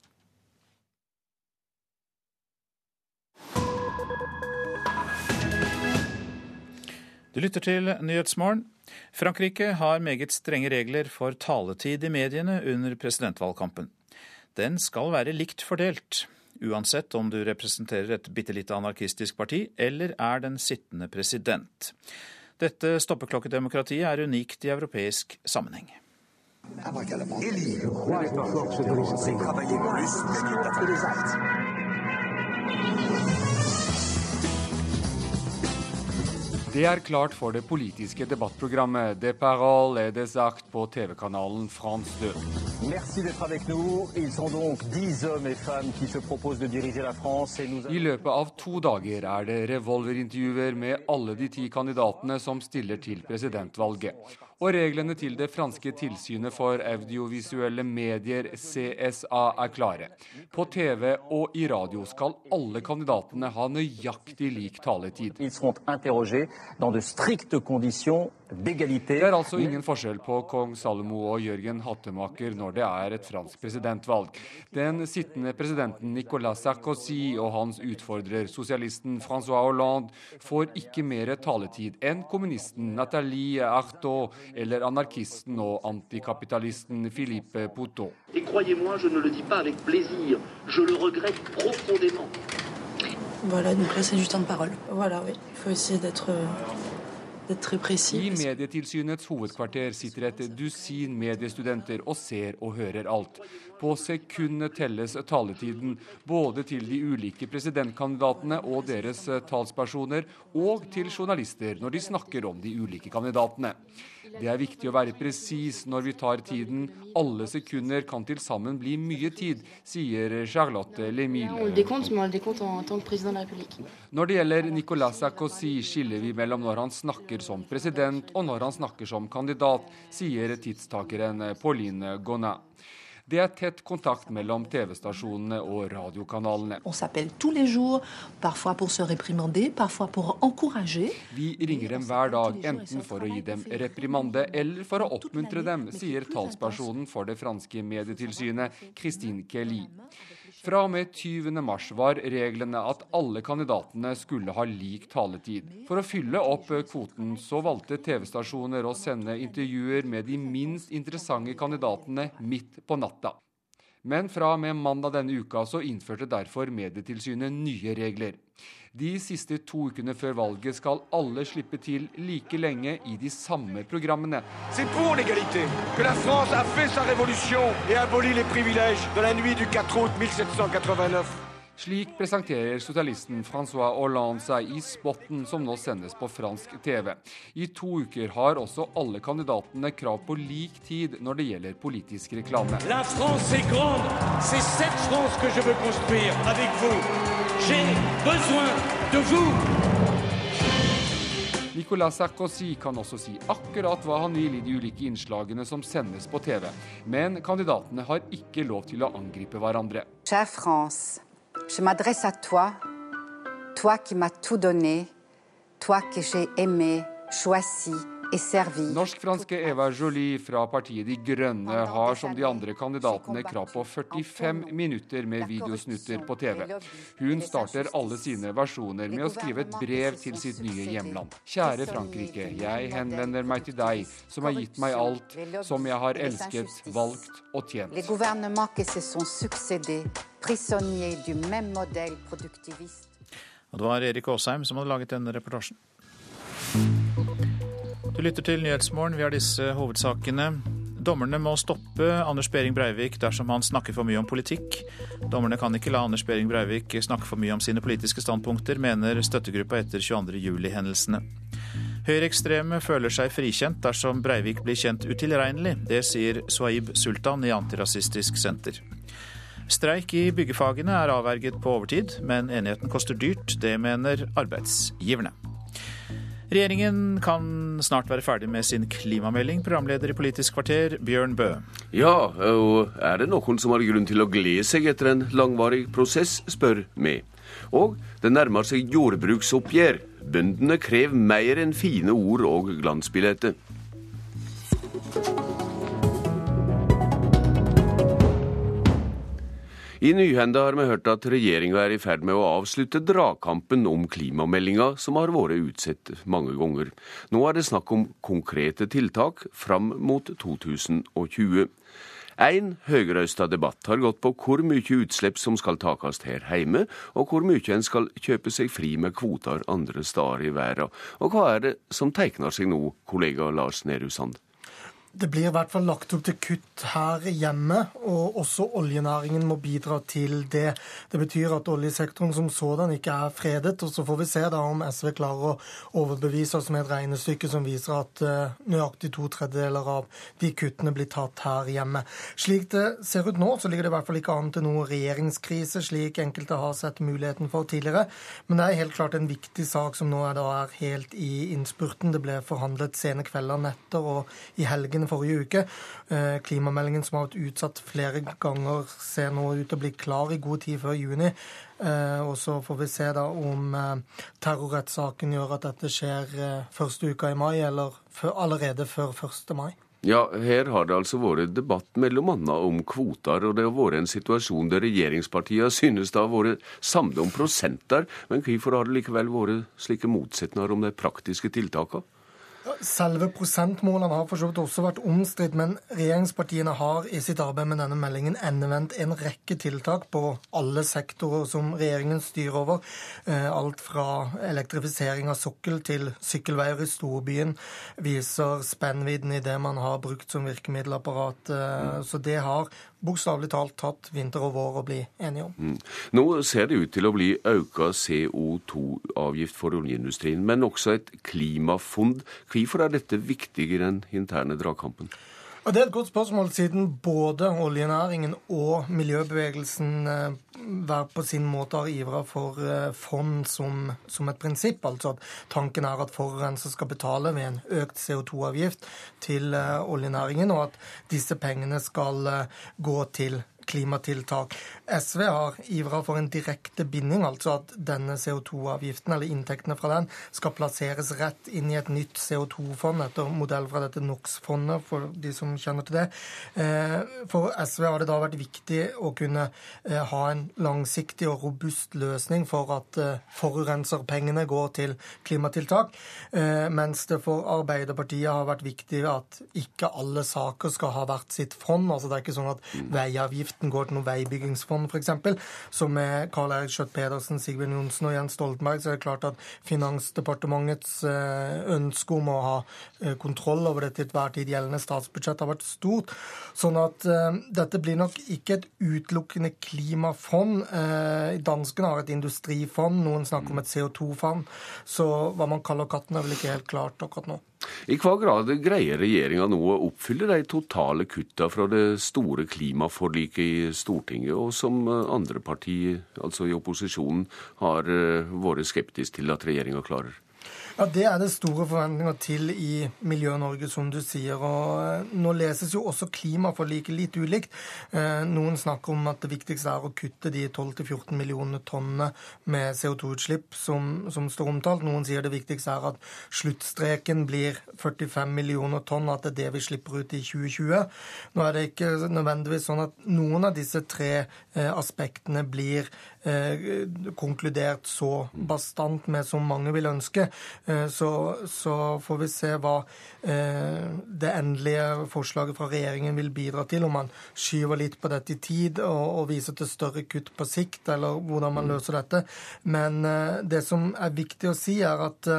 Du lytter til Nyhetsmorgen. Frankrike har meget strenge regler for taletid i mediene under presidentvalgkampen. Den skal være likt fordelt, uansett om du representerer et bitte lite anarkistisk parti eller er den sittende president. Dette stoppeklokkedemokratiet er unikt i europeisk sammenheng. Det er klart for det politiske debattprogrammet De Parole et des Actes på TV-kanalen France 2. Merci d'être avec nous. Ils sont donc dix hommes et femmes qui se proposent de diriger la France. Et nous... I løpet av to dager er det revolverintervjuer med alle de ti kandidatene som stiller til presidentvalget. Og reglene til det franske tilsynet for audiovisuelle medier, CSA, er klare. På TV og i radio skal alle kandidatene ha nøyaktig lik taletid. Det er altså ingen forskjell på kong Salomo og Jørgen Hattemaker når det er et fransk presidentvalg. Den sittende presidenten Nicolas Sarkozy og hans utfordrer, sosialisten Francois Hollande, får ikke mer taletid enn kommunisten Nathalie Artaud eller anarkisten og antikapitalisten Philippe Poutot. Et croyez-moi, je ne le dis pas avec plaisir, je le regrette profondément. Voilà, donc là c'est du temps de parole. Voilà, oui. Il faut essayer d'être i Medietilsynets hovedkvarter sitter et dusin mediestudenter og ser og hører alt. På sekundet telles taletiden både til de ulike presidentkandidatene og deres talspersoner, og til journalister når de snakker om de ulike kandidatene. Det er viktig å være presis når vi tar tiden. Alle sekunder kan til sammen bli mye tid, sier Charlotte Lemile. Når det gjelder Nicolas Sarkozy, skiller vi mellom når han snakker som president og når han snakker som kandidat, sier tidstakeren Pauline Gonat. Det er tett kontakt mellom TV-stasjonene og radiokanalene. Vi ringer dem hver dag, enten for å gi dem reprimande eller for å oppmuntre dem, sier talspersonen for det franske medietilsynet, Christine Kelly. Fra og med 20. mars var reglene at alle kandidatene skulle ha lik taletid. For å fylle opp kvoten så valgte TV-stasjoner å sende intervjuer med de minst interessante kandidatene midt på natta. Men fra og med mandag denne uka så innførte derfor Medietilsynet nye regler. De siste to ukene før valget skal alle slippe til like lenge i de samme programmene. C'est pour l'égalité que la France a fait sa révolution et abolit les privilèges de la nuit du 4 août 1789. Slik presenterer sosialisten Francois Hollande seg i spotten som nå sendes på fransk TV. I to uker har også alle kandidatene krav på lik tid når det gjelder politisk reklame. La France est grande. C'est cette France que je veux construire avec vous. J'ai besoin de vous. Nicolas Sarkozy kan også si akkurat hva han vil i de ulike innslagene som sendes på TV. Men kandidatene har ikke lov til å angripe hverandre. Kjære France. Je m'adresse à toi, toi qui m'as tout donné, toi que j'ai aimé, choisi Norsk-franske Eva Jolie fra partiet De Grønne har som de andre kandidatene krav på 45 minutter med videosnutter på TV. Hun starter alle sine versjoner med å skrive et brev til sitt nye hjemland. Kjære Frankrike, jeg henvender meg til deg, som har gitt meg alt, som jeg har elsket, valgt og tjent. Og det var Erik Aasheim som hadde laget denne reportasjen. Du lytter til Nyhetsmorgen. Vi har disse hovedsakene. Dommerne må stoppe Anders Behring Breivik dersom han snakker for mye om politikk. Dommerne kan ikke la Anders Behring Breivik snakke for mye om sine politiske standpunkter, mener støttegruppa etter 22.07-hendelsene. Høyreekstreme føler seg frikjent dersom Breivik blir kjent utilregnelig. Det sier Swaib Sultan i Antirasistisk Senter. Streik i byggefagene er avverget på overtid, men enigheten koster dyrt. Det mener arbeidsgiverne. Regjeringen kan snart være ferdig med sin klimamelding, programleder i Politisk kvarter, Bjørn Bø. Ja, og er det noen som har grunn til å glede seg etter en langvarig prosess, spør vi. Og det nærmer seg jordbruksoppgjør. Bøndene krever mer enn fine ord og glansbilletter. I Nyhenda har vi hørt at regjeringa er i ferd med å avslutte dragkampen om klimameldinga, som har vært utsatt mange ganger. Nå er det snakk om konkrete tiltak fram mot 2020. En høyrøysta debatt har gått på hvor mye utslipp som skal takast her hjemme, og hvor mye en skal kjøpe seg fri med kvoter andre steder i verden. Og hva er det som tegner seg nå, kollega Lars Nehru Sand? Det blir i hvert fall lagt opp til kutt her hjemme, og også oljenæringen må bidra til det. Det betyr at oljesektoren som sådan ikke er fredet. og Så får vi se da om SV klarer å overbevise oss med et regnestykke som viser at uh, nøyaktig to tredjedeler av de kuttene blir tatt her hjemme. Slik det ser ut nå, så ligger det i hvert fall ikke an til noen regjeringskrise, slik enkelte har sett muligheten for tidligere. Men det er helt klart en viktig sak som nå er, da er helt i innspurten. Det ble forhandlet sene kvelder, netter og i helgene forrige uke. Eh, klimameldingen som har vært utsatt flere ganger, ser nå ut til å bli klar i god tid før juni. Eh, og så får vi se da om eh, terrorrettssaken gjør at dette skjer første uka i mai, eller allerede før 1. mai. Ja, her har det altså vært debatt mellom annet om kvoter, og det har vært en situasjon der regjeringspartiene synes det har vært samlet om prosenter. Men hvorfor har det likevel vært slike motsetninger om de praktiske tiltakene? Selve prosentmålene har for så vidt også vært omstridt, men regjeringspartiene har i sitt arbeid med denne meldingen endevendt en rekke tiltak på alle sektorer som regjeringen styrer over. Eh, alt fra elektrifisering av sokkel til sykkelveier i storbyen viser spennvidden i det man har brukt som virkemiddelapparat. Eh, så det har bokstavelig talt tatt vinter og vår å bli enige om. Mm. Nå ser det ut til å bli økt CO2-avgift for oljeindustrien, men også et klimafond. Hvorfor er dette viktigere enn interne dragkampen? Og Det er et godt spørsmål, siden både oljenæringen og miljøbevegelsen eh, hver på sin måte har ivra for eh, fond som, som, et prinsipp. Altså at tanken er at forurenser skal betale ved en økt CO2-avgift til eh, oljenæringen, og at disse pengene skal gå til klimatiltak. SV har ivra for en direkte binding, altså at denne CO2-avgiften, eller inntektene fra den, skal plasseres rett inn i et nytt CO2-fond etter modell fra dette NOx-fondet, for de som kjenner til det. Eh, for SV har det da vært viktig å kunne eh, ha en langsiktig og robust løsning for at eh, forurenserpengene går til klimatiltak, mens det for Arbeiderpartiet har vært viktig at ikke alle saker skal ha hvert sitt fond. altså Det er ikke sånn at veiavgift driften går til noe veibyggingsfond, f.eks. Så med Karl Eirik Schjøtt-Pedersen, Sigbjørn Johnsen og Jens Stoltenberg, så er det klart at Finansdepartementets eh, ønske om å ha eh, kontroll over det til hver tid gjeldende statsbudsjett har vært stort. Sånn at uh, dette blir nok ikke et utelukkende klimafond. Danskene har et industrifond, noen snakker om et CO2-fond. Så hva man kaller katten, er vel ikke helt klart akkurat nå. I hva grad greier regjeringa nå å oppfylle de totale kutta fra det store klimaforliket i Stortinget, og som andre partier, altså i opposisjonen, har eh, vært skeptisk til at regjeringa klarer? Ja, Det er det store forventninger til i Miljø-Norge, som du sier. og eh, Nå leses jo også klimaforliket litt ulikt. Eh, noen snakker om at det viktigste er å kutte de 12-14 millioner tonnene med CO2-utslipp som, som, står omtalt. Noen sier det viktigste er at sluttstreken blir 45 millioner tonn, at det er det vi slipper ut i 2020. Nå er det ikke nødvendigvis sånn at noen av disse tre eh, aspektene blir konkludert så bastant med som mange vil ønske. Eh, så, så, får vi se hva eh, det endelige forslaget fra regjeringen vil bidra til. Om man skyver litt på dette i tid og, og viser til større kutt på sikt, eller hvordan man løser dette. Men eh, det som er viktig å si, er at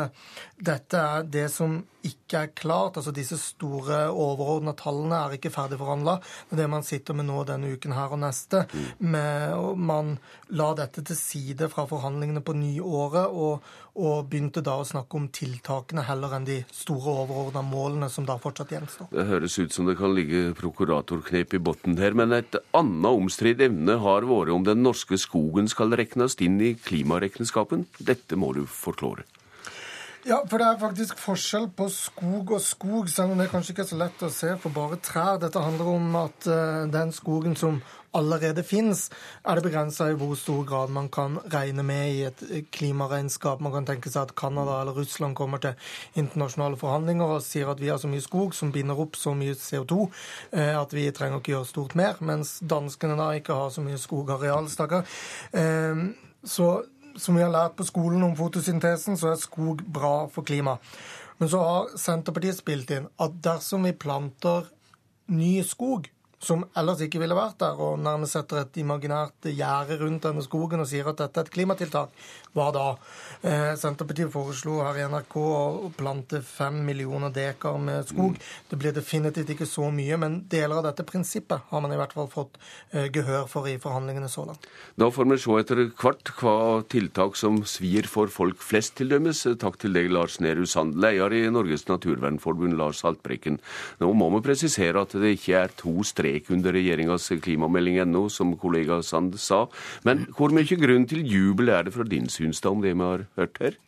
dette er det som ikke er klart. altså Disse store overordna tallene er ikke ferdig er Det man sitter med nå denne uken her og neste. Med, man la dette til side fra forhandlingene på nyåret og, og begynte da å snakke om tiltakene heller enn de store overordna målene som da fortsatt gjenstår. Det høres ut som det kan ligge prokuratorknep i bunnen her, men et annet omstridt emne har vært om den norske skogen skal regnes inn i klimaregnskapen. Dette må du forklare. Ja, for det er faktisk forskjell på skog og skog, selv om det kanskje ikke er så lett å se for bare trær. Dette handler om at uh, den skogen som allerede finnes, er det begrensa i hvor stor grad man kan regne med i et klimaregnskap. Man kan tenke seg at Canada eller Russland kommer til internasjonale forhandlinger og sier at vi har så mye skog som binder opp så mye CO2 uh, eh, at vi trenger ikke gjøre stort mer, mens danskene da ikke har så mye skogareal, stakkar. Så som vi har lært på skolen om fotosyntesen, så er skog bra for klimaet. Men så har Senterpartiet spilt inn at dersom vi planter ny skog, som ellers ikke ville vært der, og nærmest setter et imaginært gjerde rundt denne skogen og sier at dette er et klimatiltak, hva da? Eh, Senterpartiet foreslo her i NRK å plante fem millioner dekar med skog. Mm. Det blir definitivt ikke så mye, men deler av dette prinsippet har man i hvert fall fått eh, gehør for i forhandlingene så langt. Da får vi se etter hvert hva tiltak som svir for folk flest, til dømes. Takk til deg, Lars Nehru Sand, leder i Norges naturvernforbund, Lars Haltbrekken. Nå må vi presisere at det ikke er to strek under regjeringas klimamelding ennå, som kollega Sand sa. Men hvor mye grunn til jubel er det fra din syn? Om det vi har hørt her?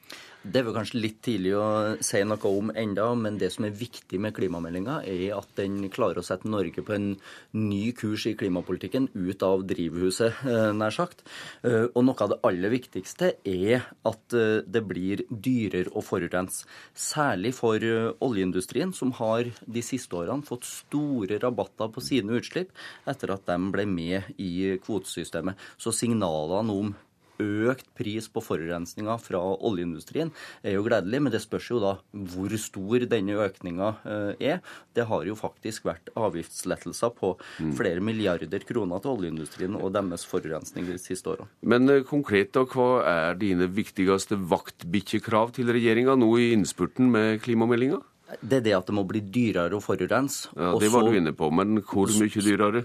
Det er vel kanskje litt tidlig å si noe om enda, men det som er viktig med klimameldinga, er at den klarer å sette Norge på en ny kurs i klimapolitikken, ut av drivhuset, eh, nær sagt. Eh, og noe av det aller viktigste er at eh, det blir dyrere å forurense. Særlig for oljeindustrien, som har de siste årene fått store rabatter på sine utslipp etter at de ble med i kvotesystemet. Så signalene om økt pris på forurensninga fra oljeindustrien er jo gledelig, men det spørs jo da hvor stor denne økninga eh, er. Det har jo faktisk vært avgiftslettelser på mm. flere milliarder kroner til oljeindustrien og deres forurensning de siste åra. Men eh, konkret, da, hva er dine viktigste vaktbikkjekrav til regjeringa nå i innspurten med klimameldinga? Det er det at det må bli dyrere å forurense. Ja, Det var du inne på, men hvor mye dyrere?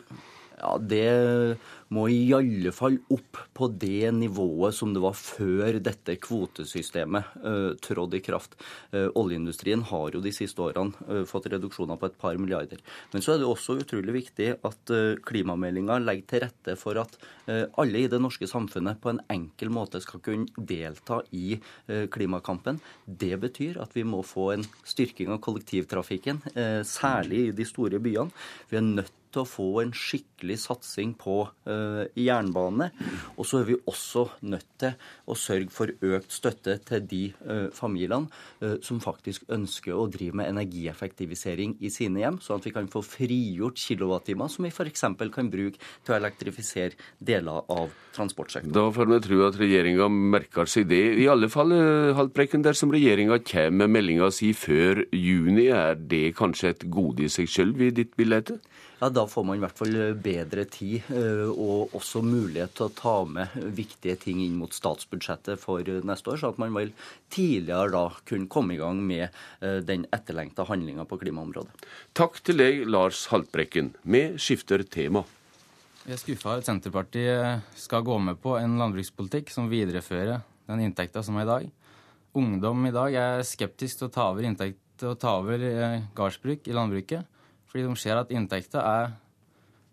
Ja, Det må i alle fall opp på det nivået som det var før dette kvotesystemet uh, trådte i kraft. Uh, oljeindustrien har jo de siste årene uh, fått reduksjoner på et par milliarder. Men så er det også utrolig viktig at uh, klimameldinga legger til rette for at alle i det norske samfunnet på en enkel måte skal kunne delta i klimakampen. Det betyr at vi må få en styrking av kollektivtrafikken, særlig i de store byene. Vi er nødt til å få en skikkelig satsing på uh, jernbane. Og så er vi også nødt til å sørge for økt støtte til de uh, familiene uh, som faktisk ønsker å drive med energieffektivisering i sine hjem, sånn at vi kan få frigjort kilowattimer som vi f.eks. kan bruke til å elektrifisere deler av transportsektoren. Da får vi tro at regjeringa merker seg det. I alle fall, Haltbrekken, dersom regjeringa kommer med meldinga si før juni, er det kanskje et gode i seg sjøl i ditt bilde? Ja, da får man i hvert fall eh, bedre tid eh, og også mulighet til å ta med viktige ting inn mot statsbudsjettet for neste år, så at man vel tidligere da kunne komme i gang med eh, den etterlengta handlinga på klimaområdet. Takk til deg, Lars Haltbrekken. Vi skifter tema. Vi er skuffa at Senterpartiet skal gå med på en landbrukspolitikk som viderefører den inntekta som er i dag. Ungdom i dag er skeptisk til å ta over inntekt og ta over gardsbruk i landbruket. Fordi de ser at inntekta er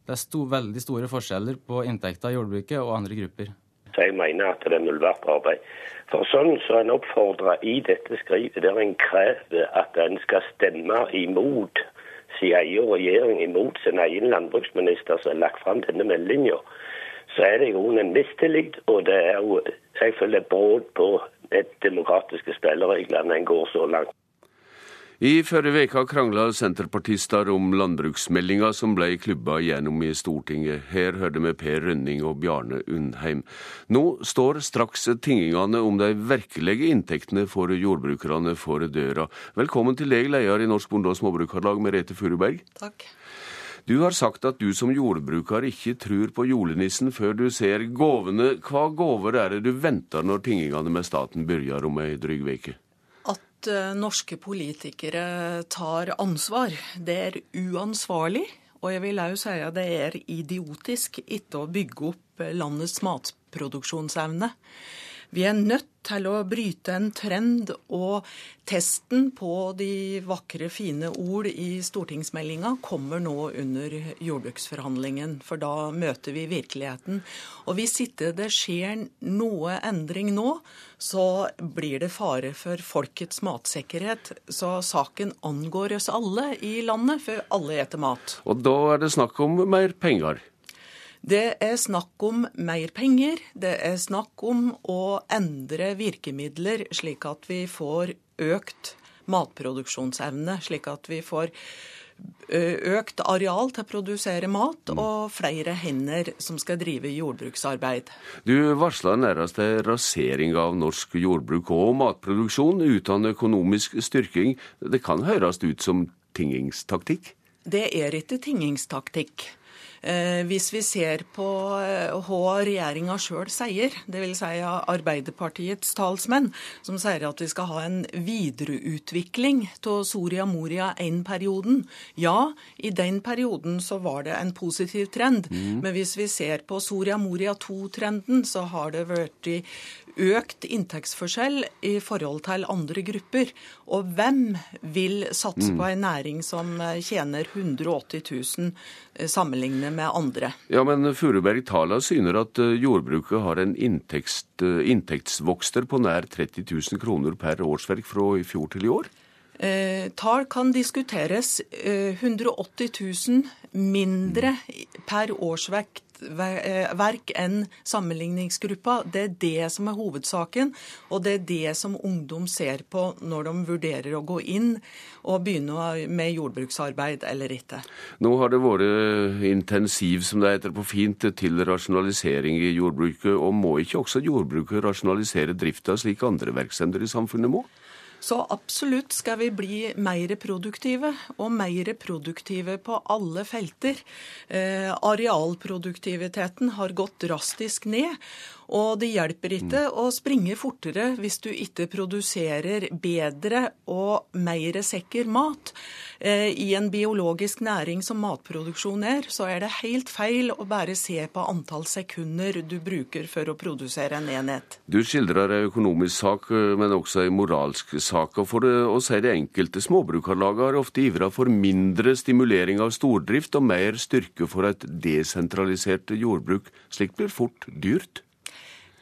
Det er sto, veldig store forskjeller på inntekta i jordbruket og andre grupper. Så jeg mener at det er nullverdt arbeid. For sånn som så en oppfordrer i dette skrivet, der en krever at en skal stemme imot sin egen regjering, imot sin egen landbruksminister som har lagt fram denne meldinga, så er det jo en mistillit, og det er jo jeg føler brudd på et demokratiske spillereglene en går så langt. I forrige uke krangla senterpartister om landbruksmeldinga som ble klubba gjennom i Stortinget. Her hørte vi Per Rønning og Bjarne Undheim. Nå står straks tingingene om de virkelige inntektene for jordbrukerne for døra. Velkommen til deg, leder i Norsk Bonde- og Småbrukarlag, Merete Furuberg. Takk. Du har sagt at du som jordbruker ikke tror på julenissen før du ser gåvene. Hva gaver er det du venter når tingingene med staten begynner om ei dryg uke? Uh, norske politikere tar ansvar. Det er uansvarlig. Og jeg vil òg si at det er idiotisk ikke å bygge opp landets matproduksjonsevne. Vi er nødt til å bryte en trend, og testen på de vakre, fine ord i stortingsmeldinga kommer nå under jordbruksforhandlingen, for da møter vi virkeligheten. Og hvis ikke det skjer noe endring nå, så blir det fare for folkets matsikkerhet. Så saken angår oss alle i landet, for alle eter mat. Og da er det snakk om mer penger? Det er snakk om mer penger. Det er snakk om å endre virkemidler slik at vi får økt matproduksjonsevne. Slik at vi får økt areal til å produsere mat og flere hender som skal drive jordbruksarbeid. Du varsla nærmest en rasering av norsk jordbruk og matproduksjon uten økonomisk styrking. Det kan høres ut som tingingstaktikk? Det er ikke tingingstaktikk. Hvis vi ser på hva regjeringa sjøl sier, dvs. Si Arbeiderpartiets talsmenn, som sier at vi skal ha en videreutvikling av Soria Moria I-perioden. Ja, i den perioden så var det en positiv trend. Mm. Men hvis vi ser på Soria Moria II-trenden, så har det vært økt inntektsforskjell i forhold til andre grupper. Og hvem vil satse på en næring som tjener 180 000 sammenlignet med andre? Ja, men Furuberg Tala syner at jordbruket har en inntekts, inntektsvokster på nær 30 000 kroner per årsverk fra i fjor til i år? Eh, tall kan diskuteres. Eh, 180 000 mindre per årsverk verk enn sammenligningsgruppa. Det er det som er hovedsaken, og det er det som ungdom ser på når de vurderer å gå inn og begynne med jordbruksarbeid eller ikke. Nå har det vært intensiv, som det heter på fint, til rasjonalisering i jordbruket. Og må ikke også jordbruket rasjonalisere drifta slik andre virksomheter i samfunnet må? Så absolutt skal vi bli mer produktive, og mer produktive på alle felter. Eh, arealproduktiviteten har gått drastisk ned. Og det hjelper ikke mm. å springe fortere hvis du ikke produserer bedre og mer sikker mat. Eh, I en biologisk næring som matproduksjon er, så er det helt feil å bare se på antall sekunder du bruker for å produsere en enhet. Du skildrer en økonomisk sak, eh, men også en moralsk sak. Og for å si det enkelte, småbrukarlaget har ofte ivra for mindre stimulering av stordrift og mer styrke for et desentralisert jordbruk. Slikt blir fort dyrt.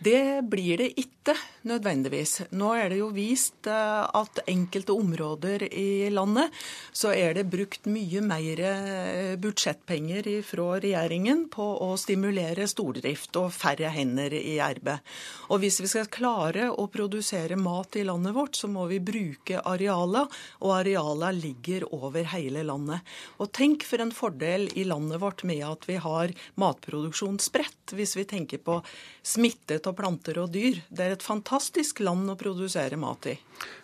Det blir det ikke nødvendigvis. Nå er det jo vist eh, at enkelte områder i landet så er det brukt mye mer eh, budsjettpenger fra regjeringen på å stimulere stordrift og færre hender i arbeid. Og hvis vi skal klare å produsere mat i landet vårt, så må vi bruke arealene, og arealene ligger over hele landet. Og tenk for en fordel i landet vårt med at vi har matproduksjon spredt, hvis vi tenker på smittet av planter og dyr. Det er et fantastisk land å produsere mat i.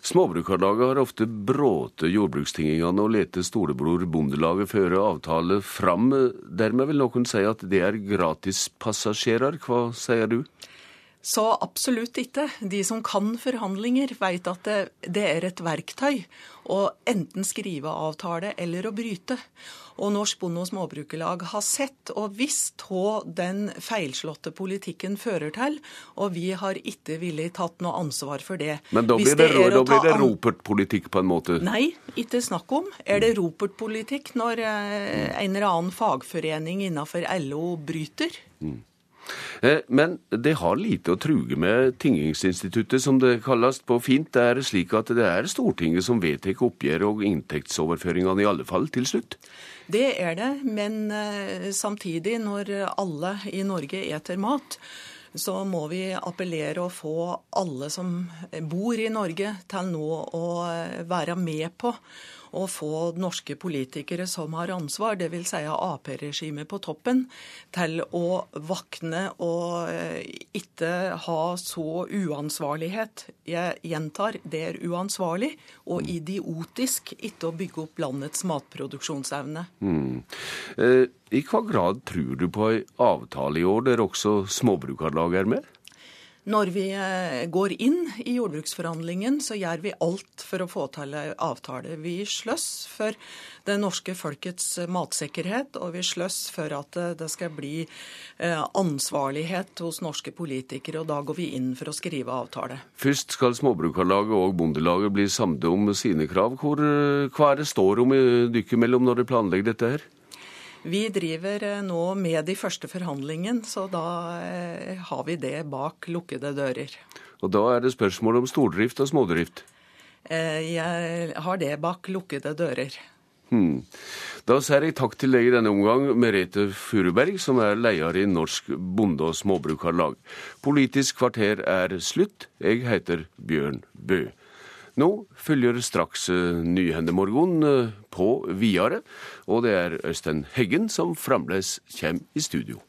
Småbrukarlaget har ofte bråte jordbrukstingingene og lete storebror Bondelaget føre avtale fram. Dermed vil noen si at det er gratispassasjerer. Hva sier du? Så absolutt ikke. De som kan forhandlinger, vet at det, det er et verktøy å enten skrive avtale eller å bryte. Og Norsk Bonde- og Småbrukerlag har sett og visst hva den feilslåtte politikken fører til, og vi har ikke villig tatt noe ansvar for det. Men da blir det, det, da blir det Ropert-politikk på en måte? Nei, ikke snakk om. Er det Ropert-politikk når eh, en eller annen fagforening innenfor LO bryter? Mm. Eh, men det har lite å truge med tingingsinstituttet, som det kalles på fint. Det er slik at det er Stortinget som vedtar oppgjør og inntektsoverføringene, i alle fall til slutt? Det er det, men eh, samtidig, når alle i Norge eter mat, så må vi appellere og få alle som bor i Norge, til nå å være med på å få norske politikere som har ansvar, dvs. Si Ap-regimet på toppen, til å vakne og eh, ikke ha så uansvarlighet. Jeg gjentar, det er uansvarlig og idiotisk ikke å bygge opp landets matproduksjonsevne. Mm. Eh, I hva grad tror du på ei avtale i år der også Småbrukarlag er med? Når vi eh, går inn i jordbruksforhandlingen, så gjør vi alt for å få til en avtale. Vi sløss for det norske folkets matsikkerhet, og vi sløss for at det skal bli eh, ansvarlighet hos norske politikere. Og da går vi inn for å skrive avtale. Først skal Småbrukarlaget og Bondelaget bli samde om sine krav. Hvor, eh, hva er det står om dere mellom når dere planlegger dette her? Vi driver eh, nå med de første forhandlingene, så da eh, har vi det bak lukkede dører. Og da er det spørsmål om stordrift og smådrift? Eh, jeg har det bak lukkede dører. Hmm. Da sier jeg takk til deg i denne omgang, Merete Furuberg, som er leder i Norsk Bonde- og Småbrukarlag. Politisk kvarter er slutt. Jeg heter Bjørn Bø. Nå følger straks eh, Nyhendemorgon eh, på videre, og det er Øystein Heggen som fremdeles kommer i studio.